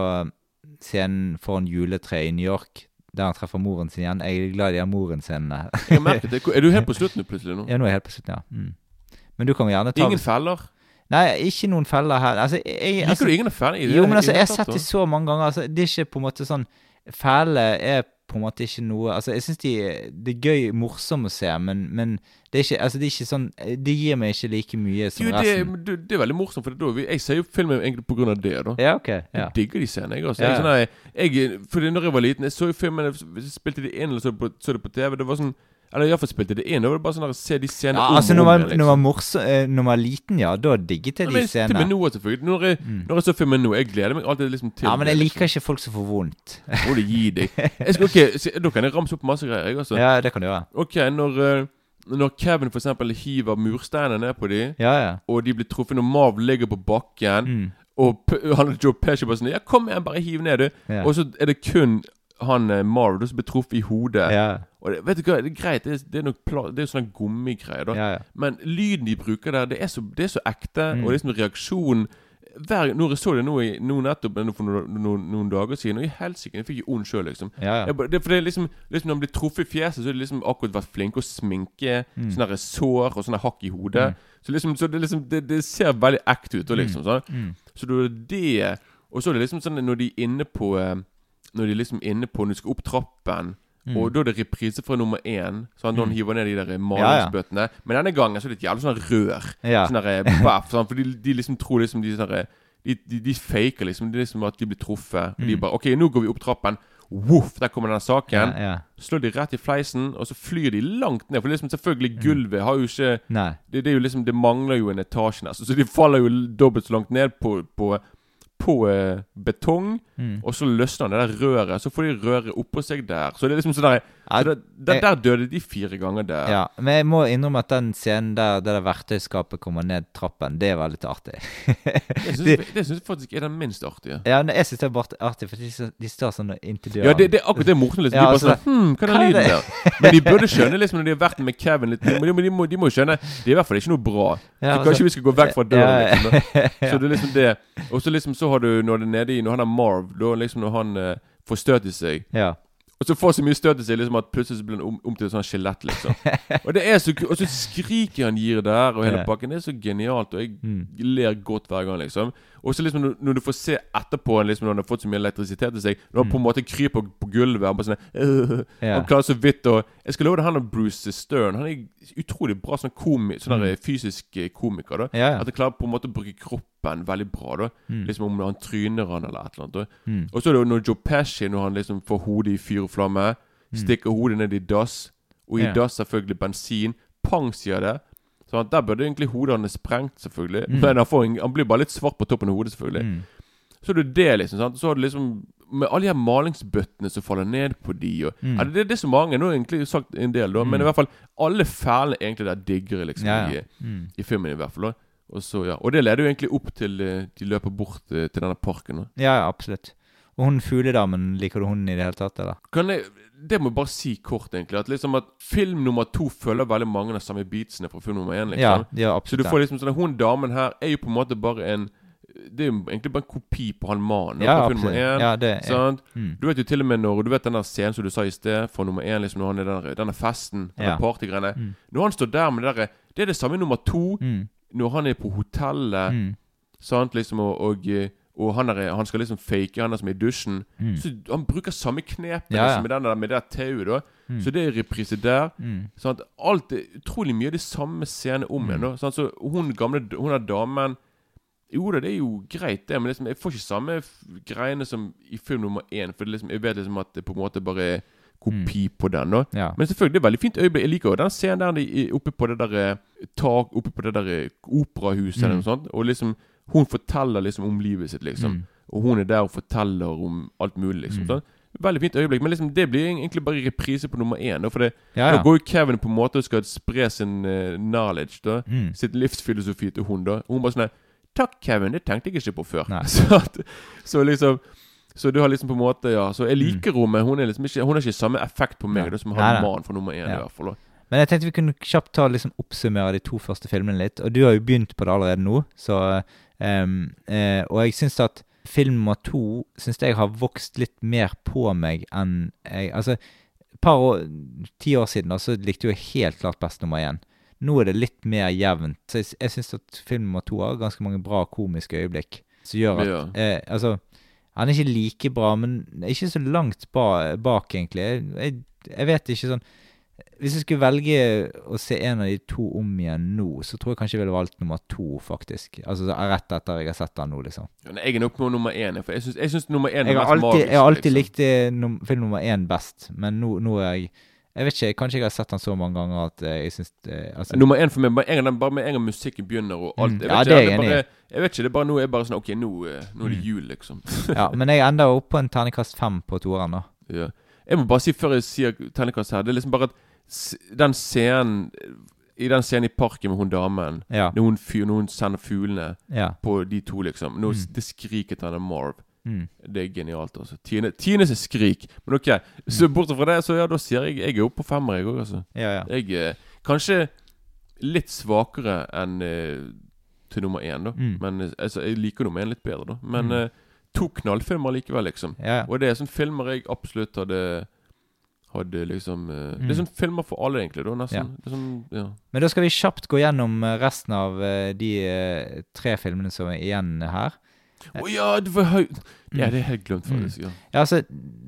scenen foran juletreet i New York, der han treffer moren sin igjen. Jeg er glad i de her moren-scenene. Jeg merket det. Er du helt på slutten plutselig? nå? ja, nå er jeg helt på slutten, ja. Mm. Men du kan jo gjerne ta Ingen feller? Nei, ikke noen feller her. Altså, jeg, Liker altså, du ingen feller? i det- jo, men altså, jeg har sett det så mange ganger. Altså, det er ikke på en måte sånn Fæle er på en måte ikke noe Altså, jeg syns de det er gøy, morsomt å se, men, men det er ikke Altså, det er ikke sånn Det gir meg ikke like mye som Jo, det, resten. Det, det er veldig morsomt, for det, da jeg ser jo filmen egentlig på grunn av det. da Ja, ok. Ja. Jeg digger de scenene. Jeg, altså. Ja, jeg, sånn, jeg, jeg, fordi når jeg var liten, jeg så jo filmen jeg spilte de inn eller så det på, så det på TV. Det var sånn Eller iallfall spilte det inn. Da var det bare sånn der, se de scenene Ja, om altså, når man, liksom. når man, morso, eh, når man var liten, ja, da digget jeg de men til scenene. nå, selvfølgelig. Når jeg, når jeg så filmen nå, jeg gleder meg alltid liksom til Ja, men jeg liksom. liker ikke folk som får vondt. Må du gi deg. Skal, ok, se, Da kan jeg ramse opp masse greier. Jeg, altså. Ja, det kan du gjøre. Ok, når, Uh, når Kevin for eksempel hiver mursteiner ned på dem, Ja, ja. og de blir truffet når Marv ligger på bakken, Mm. og han og Joe Pesci bare sånn Ja, kom igjen, bare hiv ned, du. Ja. Og så er det kun han eh, Marv som blir truffet i hodet. Og det, vet du hva, det er greit, det er, det er, nok det er jo sånne gummigreier, da. ja. ja. Men lyden de bruker der, det er så, det er så ekte, Mm. og liksom reaksjonen hver, Når jeg så det nå, nå nettopp nå for noen, noen, noen dager siden, og i helsike, jeg fikk jo ond sjøl, liksom. ja, ja. Jeg, det, for det er liksom, liksom Når han blir truffet i fjeset, så har de liksom akkurat vært flinke å sminke Mm. sånne sår og sånne hakk i hodet. Mm. Så liksom, så det, liksom det, det ser veldig ekte ut. Og liksom, sånn. Mm. Så det er det Og så er det liksom sånn når de er inne på eh, Når de er liksom inne på Når de skal opp trappen Mm. Og da er det reprise fra nummer én. Så han Mm. hiver ned de der Ja, ja. Men denne gangen så er det et jævlig sånn rør. Ja. Sånn eh, baff, sånn, For de, de liksom tror liksom de sånn de, de, de faker liksom Det er liksom at de blir truffet. Og de Mm. bare OK, nå går vi opp trappen. Voff, der kommer denne saken. ja. Slår de rett i fleisen, og så flyr de langt ned. For liksom selvfølgelig gulvet har jo ikke det, det er jo liksom Det mangler jo en etasje nesten. Så de faller jo dobbelt så langt ned på, på, på eh, betong. Mm. Og så løsner det der røret. Så får de røret oppå seg der. Så det er liksom sånn der Der, jeg- der døde de fire ganger der. Ja, men jeg må innrømme at den scenen der det der verktøyskapet kommer ned trappen, det var litt artig. Det syns jeg, faktisk er den minst artige. ja, men jeg syns det er bare artig, for de, de står sånn inntil døren. Ja, det, det er akkurat det morsomt. Liksom. Ja, de bare altså, sånn Hm, hva er den er lyden der? Men de burde skjønne liksom når de har vært med Kevin litt De de de må, jo skjønne Det er i hvert fall ikke noe bra. Ja, så altså- kanskje vi skal gå vekk fra døren. Ja, ja. Liksom. Så det er liksom det. Og så liksom så har du når det er nede i Når han er Marv, da liksom når han eh, får støt i seg Ja. Og så får så mye støt i seg liksom at plutselig så blir han om, om til et sånt skjelett, liksom. Og det er så Og så skriker han gir der, og hele pakken. Det er så genialt, og jeg Mm. ler godt hver gang, liksom. Og så liksom når, når du får se etterpå, liksom, når han har fått så mye elektrisitet i seg Når han på en måte kryper på, gulvet Han bare sånn øh, Ja. Han klarer så vidt å Jeg skal love deg, han og Bruce Stern Han er utrolig bra sånn, komi, sånn der, fysisk eh, komiker. da Mm. Ja. At han klarer på en måte å bruke kroppen veldig bra. da Mm. Liksom om han tryner han eller et eller annet. Mm. og så er det jo når Joe Pesci, når han liksom får hodet i fyr og flamme, stikker hodet ned i dass, og i Mm. Ja. dass selvfølgelig bensin. Pang, sier det. Så at der burde egentlig hodet hans sprengt, selvfølgelig. Mm. Men han, får en, han blir bare litt svart på toppen av hodet, selvfølgelig. Mm. Så er det det, liksom. sant? Så har du liksom Med alle de her malingsbøttene som faller ned på de og Mm. ja, det, det er så mange. Nå har jeg egentlig sagt en del, da. Men Mm. i hvert fall alle fælene egentlig der digger liksom. Ja, I. Mm. I filmen, i hvert fall. da. Og så, ja Og det leder jo egentlig opp til eh, de løper bort eh, til denne parken. da ja, ja, absolutt. Og hun fugledamen, liker du hun i det hele tatt, eller? Kan jeg, det må jeg bare si kort, egentlig. At liksom at Film nummer to følger veldig mange av samme beatsene fra film nummer én. Liksom. Ja, ja, absolutt. Så du får liksom sånn Hun damen her er jo på en måte bare en Det er jo egentlig bare en kopi på han mannen Ja, fra film nummer én. Ja, det Sant? mm. Du vet jo til og med når Du vet den der scenen som du sa i sted, fra nummer én, liksom når han er der, denne festen, denne Ja. partygreiene. Mm. Når han står der med det derre Det er det samme i nummer to, Mm. Når han er på hotellet, Mm. sant, liksom, og, og, eh, og han, er, han skal liksom fake han er som er i dusjen. Mm. Så han bruker samme knep Ja, ja. liksom, med, den der, med det tauet, da. Mm. Så det er reprise der. Mm. Sånn alt er utrolig mye det samme scene om igjen. Mm. da. Så hun gamle Hun er damen Jo da, det er jo greit, det, men liksom, jeg får ikke samme greiene som i film nummer én. For liksom, jeg vet liksom at det på en måte bare er kopi på den. da Ja. Men selvfølgelig, det veldig fint øyeblikk. Jeg liker jo den scenen der de, oppe på det der eh, tak Oppe på det der operahuset operahuset eller Mm. noe sånt. Og liksom Hun forteller liksom om livet sitt, liksom. Mm. Og hun er der og forteller om alt mulig, liksom. Mm. sånn. Veldig fint øyeblikk. Men liksom det blir egentlig bare reprise på nummer én. Da, for det, Ja, ja. går jo Kevin på en måte og skal spre sin uh, knowledge, da. Mm. Sitt livsfilosofi til hun, da. Og hun bare sånn Takk, Kevin. Det tenkte jeg ikke på før. Så, at, så liksom Så du har liksom på en måte Ja, så jeg liker mm. rommet. hun, er liksom ikke, hun har ikke samme effekt på meg da, som har han for nummer én. Ja. i hvert fall. Men jeg tenkte vi kunne kjapt ta liksom oppsummere de to første filmene litt. Og du har jo begynt på det allerede nå, så um, uh, Og jeg syns at film nummer to syns jeg har vokst litt mer på meg enn jeg Altså, et par år, ti år siden da, så likte jeg helt klart best nummer én. Nå er det litt mer jevnt. Så jeg, jeg syns at film nummer to har ganske mange bra komiske øyeblikk. Som gjør at Ja. eh, Altså, han er ikke like bra, men ikke så langt ba, bak, egentlig. Jeg, jeg, vet ikke sånn Hvis jeg skulle velge å se en av de to om igjen nå, så tror jeg kanskje jeg ville valgt nummer to, faktisk. Altså rett etter jeg har sett den nå, liksom. Ja, Jeg er nok på nummer én. For jeg syns, nummer én er mest alltid, magisk. jeg har alltid liksom. likt eh, film nummer én best, men nå, nå er jeg Jeg vet ikke, Kanskje jeg har sett den så mange ganger at eh, jeg syns altså, Nummer én for meg, bare en bare med en gang musikken begynner og alt Mm, ja, vet det er ikke, jeg enig i. bare, jeg vet ikke, det er bare nå er bare sånn Ok, nå, eh, nå er det Mm. jul, liksom. Ja, Men jeg ender opp på en terningkast fem på toeren, da. Ja. Jeg må bare si før jeg sier terningkast her Det er liksom bare at den scenen I den scenen i parken med hun damen Ja. Når hun, fyr, når hun sender fuglene Ja. på de to, liksom nå, Mm. det skriket til Marv Mm. Det er genialt, altså. Tine, Tines skrik. Men ok, så bortsett fra det, så ja, da sier jeg Jeg er oppe på femmer, jeg òg, altså. Ja, ja. Jeg er kanskje litt svakere enn eh, til nummer én, da. Mm. Men eh, altså, jeg liker nummer én litt bedre, da. Men Mm. eh, to knallfilmer likevel, liksom. Ja. Og det er sånne filmer jeg absolutt hadde Hadde liksom eh, Det Mm. er sånne filmer for alle, egentlig. da Nesten. Ja. Sånn, ja. Men da skal vi kjapt gå gjennom eh, resten av uh, de uh, tre filmene som er igjen her. Å ja, det var høy Ja, Mm. det er helt glemt, faktisk. Ja. Ja, altså,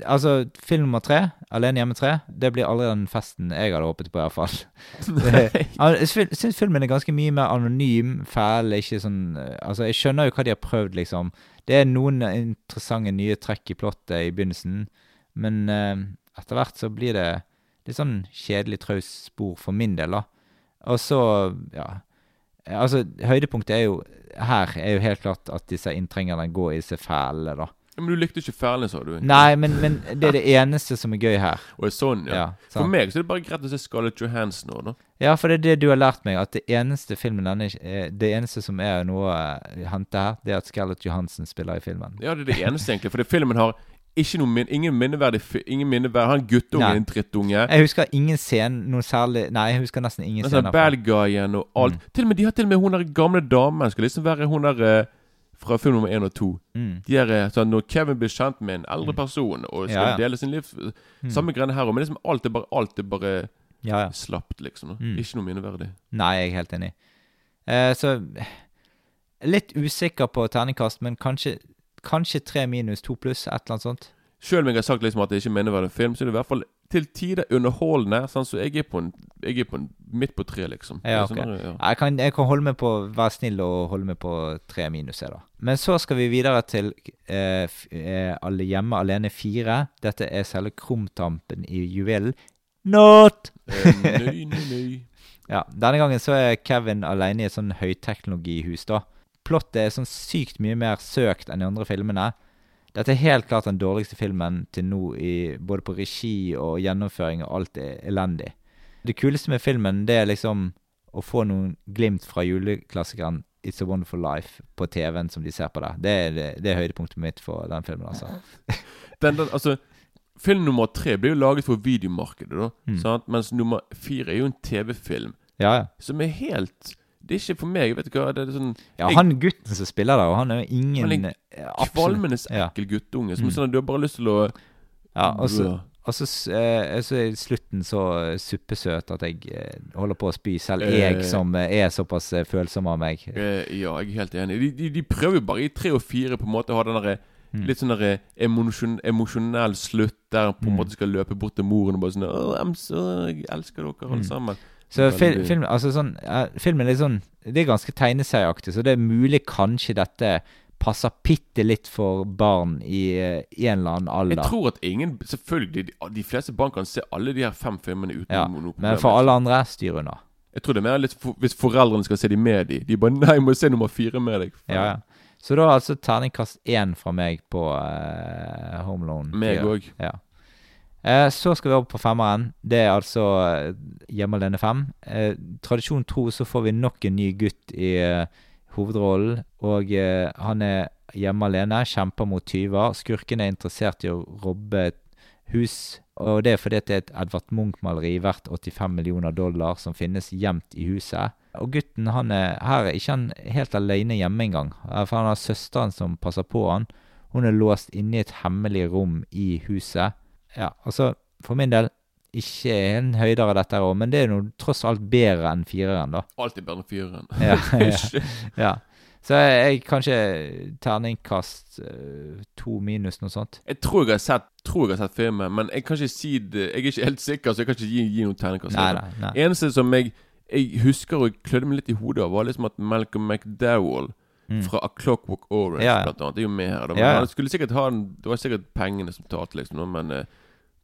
altså film nummer tre, Alene hjemme tre, det blir aldri den festen jeg hadde håpet på, i hvert fall. Det- Jeg sy- syns filmen er ganske mye mer anonym, fæl, ikke sånn Altså, jeg skjønner jo hva de har prøvd, liksom. Det er noen interessante nye trekk i plottet i begynnelsen, men uh, etter hvert så blir det litt sånn kjedelig traust spor for min del, da. Og så, ja Altså, høydepunktet er jo her er jo helt klart at disse inntrengerne går i disse fælene, da. Men du likte ikke fælene, sa du? Nei, men, men det er det eneste som er gøy her. Og sånn, ja. Ja, For meg så er det bare greit å se Scarlett Johansson nå, da. Ja, for det er det du har lært meg, at det eneste filmen denne, eh, Det eneste som er noe å hente her, det er at Scarlett Johansen spiller i filmen. Ja, det er det eneste, egentlig. For filmen har ikke noe min, ingen minneverdig Ingen minneverdig Han guttungen Nei. er en drittunge. Jeg husker ingen scene noe særlig Nei, jeg husker nesten ingen scene. sånn scener. bad guyen og alt. Mm. Til og med, De har til og med hun der gamle damen skal liksom være hun der eh, fra film nummer én og to. Mm. De er eh, sånn Når Kevin blir kjent med en eldre person og skal Ja, ja. dele sin liv Mm. Samme greiene her òg, men liksom alt er bare Alt er bare Ja, ja. slapt, liksom. Mm. Ikke noe minneverdig. Nei, jeg er helt enig. Uh, så Litt usikker på terningkast, men kanskje, kanskje tre minus to pluss, et eller annet sånt. Selv om jeg har sagt liksom at jeg ikke mener å være en film, så er det i hvert fall til tider underholdende. Sånn, så jeg er på en, jeg er på en midt på tre, liksom. Ja, okay. sånn ja. Jeg kan, jeg kan holde med på være snill og holde med på tre minus, jeg, da. Men så skal vi videre til eh, eh, Alle hjemme alene fire. Dette er selve krumtampen i juvelen. Not! Eh, nøy, nøy, nøy. Ja, Denne gangen så er Kevin alene i et sånn høyteknologihus, da. Plottet er sånn sykt mye mer søkt enn de andre filmene. Dette er helt klart den dårligste filmen til nå, i, både på regi og gjennomføring, og alt er elendig. Det kuleste med filmen, det er liksom å få noen glimt fra juleklassikeren It's a Wonderful Life på TV-en som de ser på der. Det er, det, det er høydepunktet mitt for den filmen, altså. den, den, altså Film nummer tre blir jo laget for videomarkedet, da. Mm. Sant? Mens nummer fire er jo en TV-film Ja, ja. som er helt Det er ikke for meg. Vet du hva? Det er sånn Ja, jeg- han gutten som spiller der, og han er jo ingen Han er en kvalmende ekkel ja. guttunge. Som Mm. sånn at du har bare lyst til å Ja, og så, Ja. og så, s- eh, så er slutten så eh, suppesøt at jeg eh, holder på å spy. Selv Eh. jeg som eh, er såpass eh, følsom av meg. eh, Ja, jeg er helt enig. De, de, de prøver jo bare i tre og fire på en måte å ha den derre Mm. Litt sånn derre emosjon, emosjonell slutt der på en Mm. måte skal løpe bort til moren og bare sånn Jeg elsker dere alle Mm. sammen. Så fil, film, altså sånn, uh, filmen er litt sånn Det er ganske tegneserieaktig, så det er mulig kanskje dette passer bitte litt for barn i eh, en eller annen alder. Jeg tror at ingen Selvfølgelig, de, de fleste barn kan se alle de her fem filmene uten ja, noe problem. men for alle andre, styr unna. Jeg tror det er mer litt for, hvis foreldrene skal se de med de. De bare 'Nei, må se nummer fire med deg'. Ja, ja. Så da altså terningkast én fra meg på uh, Home Loan. Meg 4. òg. Ja. Eh, så skal vi over på femmeren. Det er altså eh, Hjemme alene fem. Eh, tradisjon tro så får vi nok en ny gutt i eh, hovedrollen. Og han er hjemme alene, kjemper mot tyver. Skurken er interessert i å robbe et hus. Og det er fordi det er et Edvard Munch-maleri verdt 85 millioner dollar som finnes gjemt i huset. Og gutten han er her er ikke han helt alene hjemme engang. For han har søsteren som passer på han. Hun er låst inne i et hemmelig rom i huset. Ja, altså, for min del ikke en høydere dette her òg, men det er noe tross alt bedre enn fireren, da. Alltid bedre enn fireren. Ja, ja. Ja. Så jeg, jeg kanskje terningkast eh, to minus, noe sånt. Jeg tror jeg har sett Tror jeg har sett filmen, men jeg kan ikke si det Jeg er ikke helt sikker, så jeg kan ikke gi, gi noen terningkast. Nei, nei, nei. Eneste som jeg Jeg husker og klødde meg litt i hodet av, var liksom at Malcolm McDowell Mm. fra A Clockwork Orange Ja, ja. blant annet, er jo med her. Da. Men Ja. Han skulle sikkert ha den Det var sikkert pengene som talte, liksom, men eh,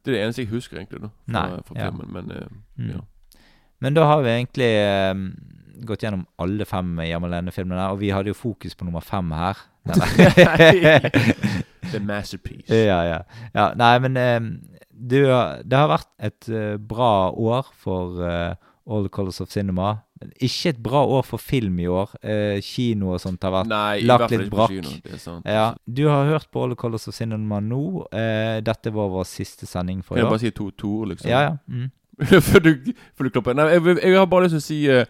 Det er det eneste jeg husker, egentlig, da. Fra, Nei, fra ja. filmen. Men eh, Mm. ja. Men da har vi egentlig eh, gått gjennom alle fem Hjemme alene-filmene, og vi hadde jo fokus på nummer fem her. The masterpiece. ja, ja. ja. Nei, men eh, du, det har vært et uh, bra år for uh, All Colors of Cinema. Ikke et bra år for film i år. Eh, kino og sånt har vært Nei, i lagt litt brakk. kino. Sant. Ja, Du har hørt på All Colors of Cinema nå. Eh, dette var vår siste sending for Kan jeg bare si to, to ord, liksom? Ja, ja. Mm. før, du, før du klapper. Nei, jeg, jeg har bare lyst til å si uh,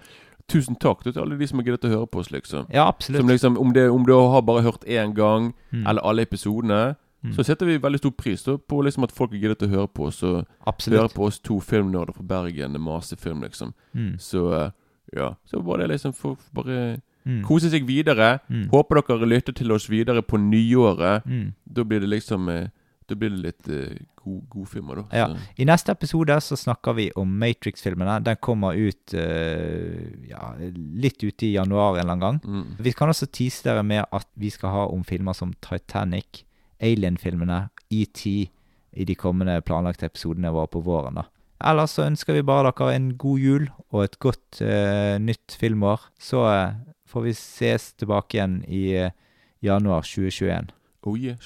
tusen takk til alle de som har giddet å høre på oss, liksom. Ja, absolutt. Som liksom, om, det, om du har bare hørt én gang, Mm. eller alle episodene, Mm. så setter vi veldig stor pris da, på liksom at folk har giddet å høre på oss. Og høre på oss to filmnerder fra Bergen, masefilm, liksom. Mm. Så eh, ja. Så bare det liksom for, for bare Mm. kose seg videre. Mm. Håper dere lytter til oss videre på nyåret. Mm. Da blir det liksom eh, Da blir det litt uh, god, godfilmer, da. Ja. Så. I neste episode så snakker vi om Matrix-filmene. Den kommer ut uh, ja, litt ute i januar en eller annen gang. Mm. Vi kan også tease dere med at vi skal ha om filmer som Titanic, Alien-filmene, ET i de kommende planlagte episodene våre på våren. da. Ellers så ønsker vi bare dere en god jul og et godt eh, nytt filmår. Så eh, får vi ses tilbake igjen i eh, januar 2021. Oh yeah.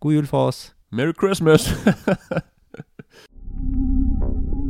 God jul for oss. Merry Christmas!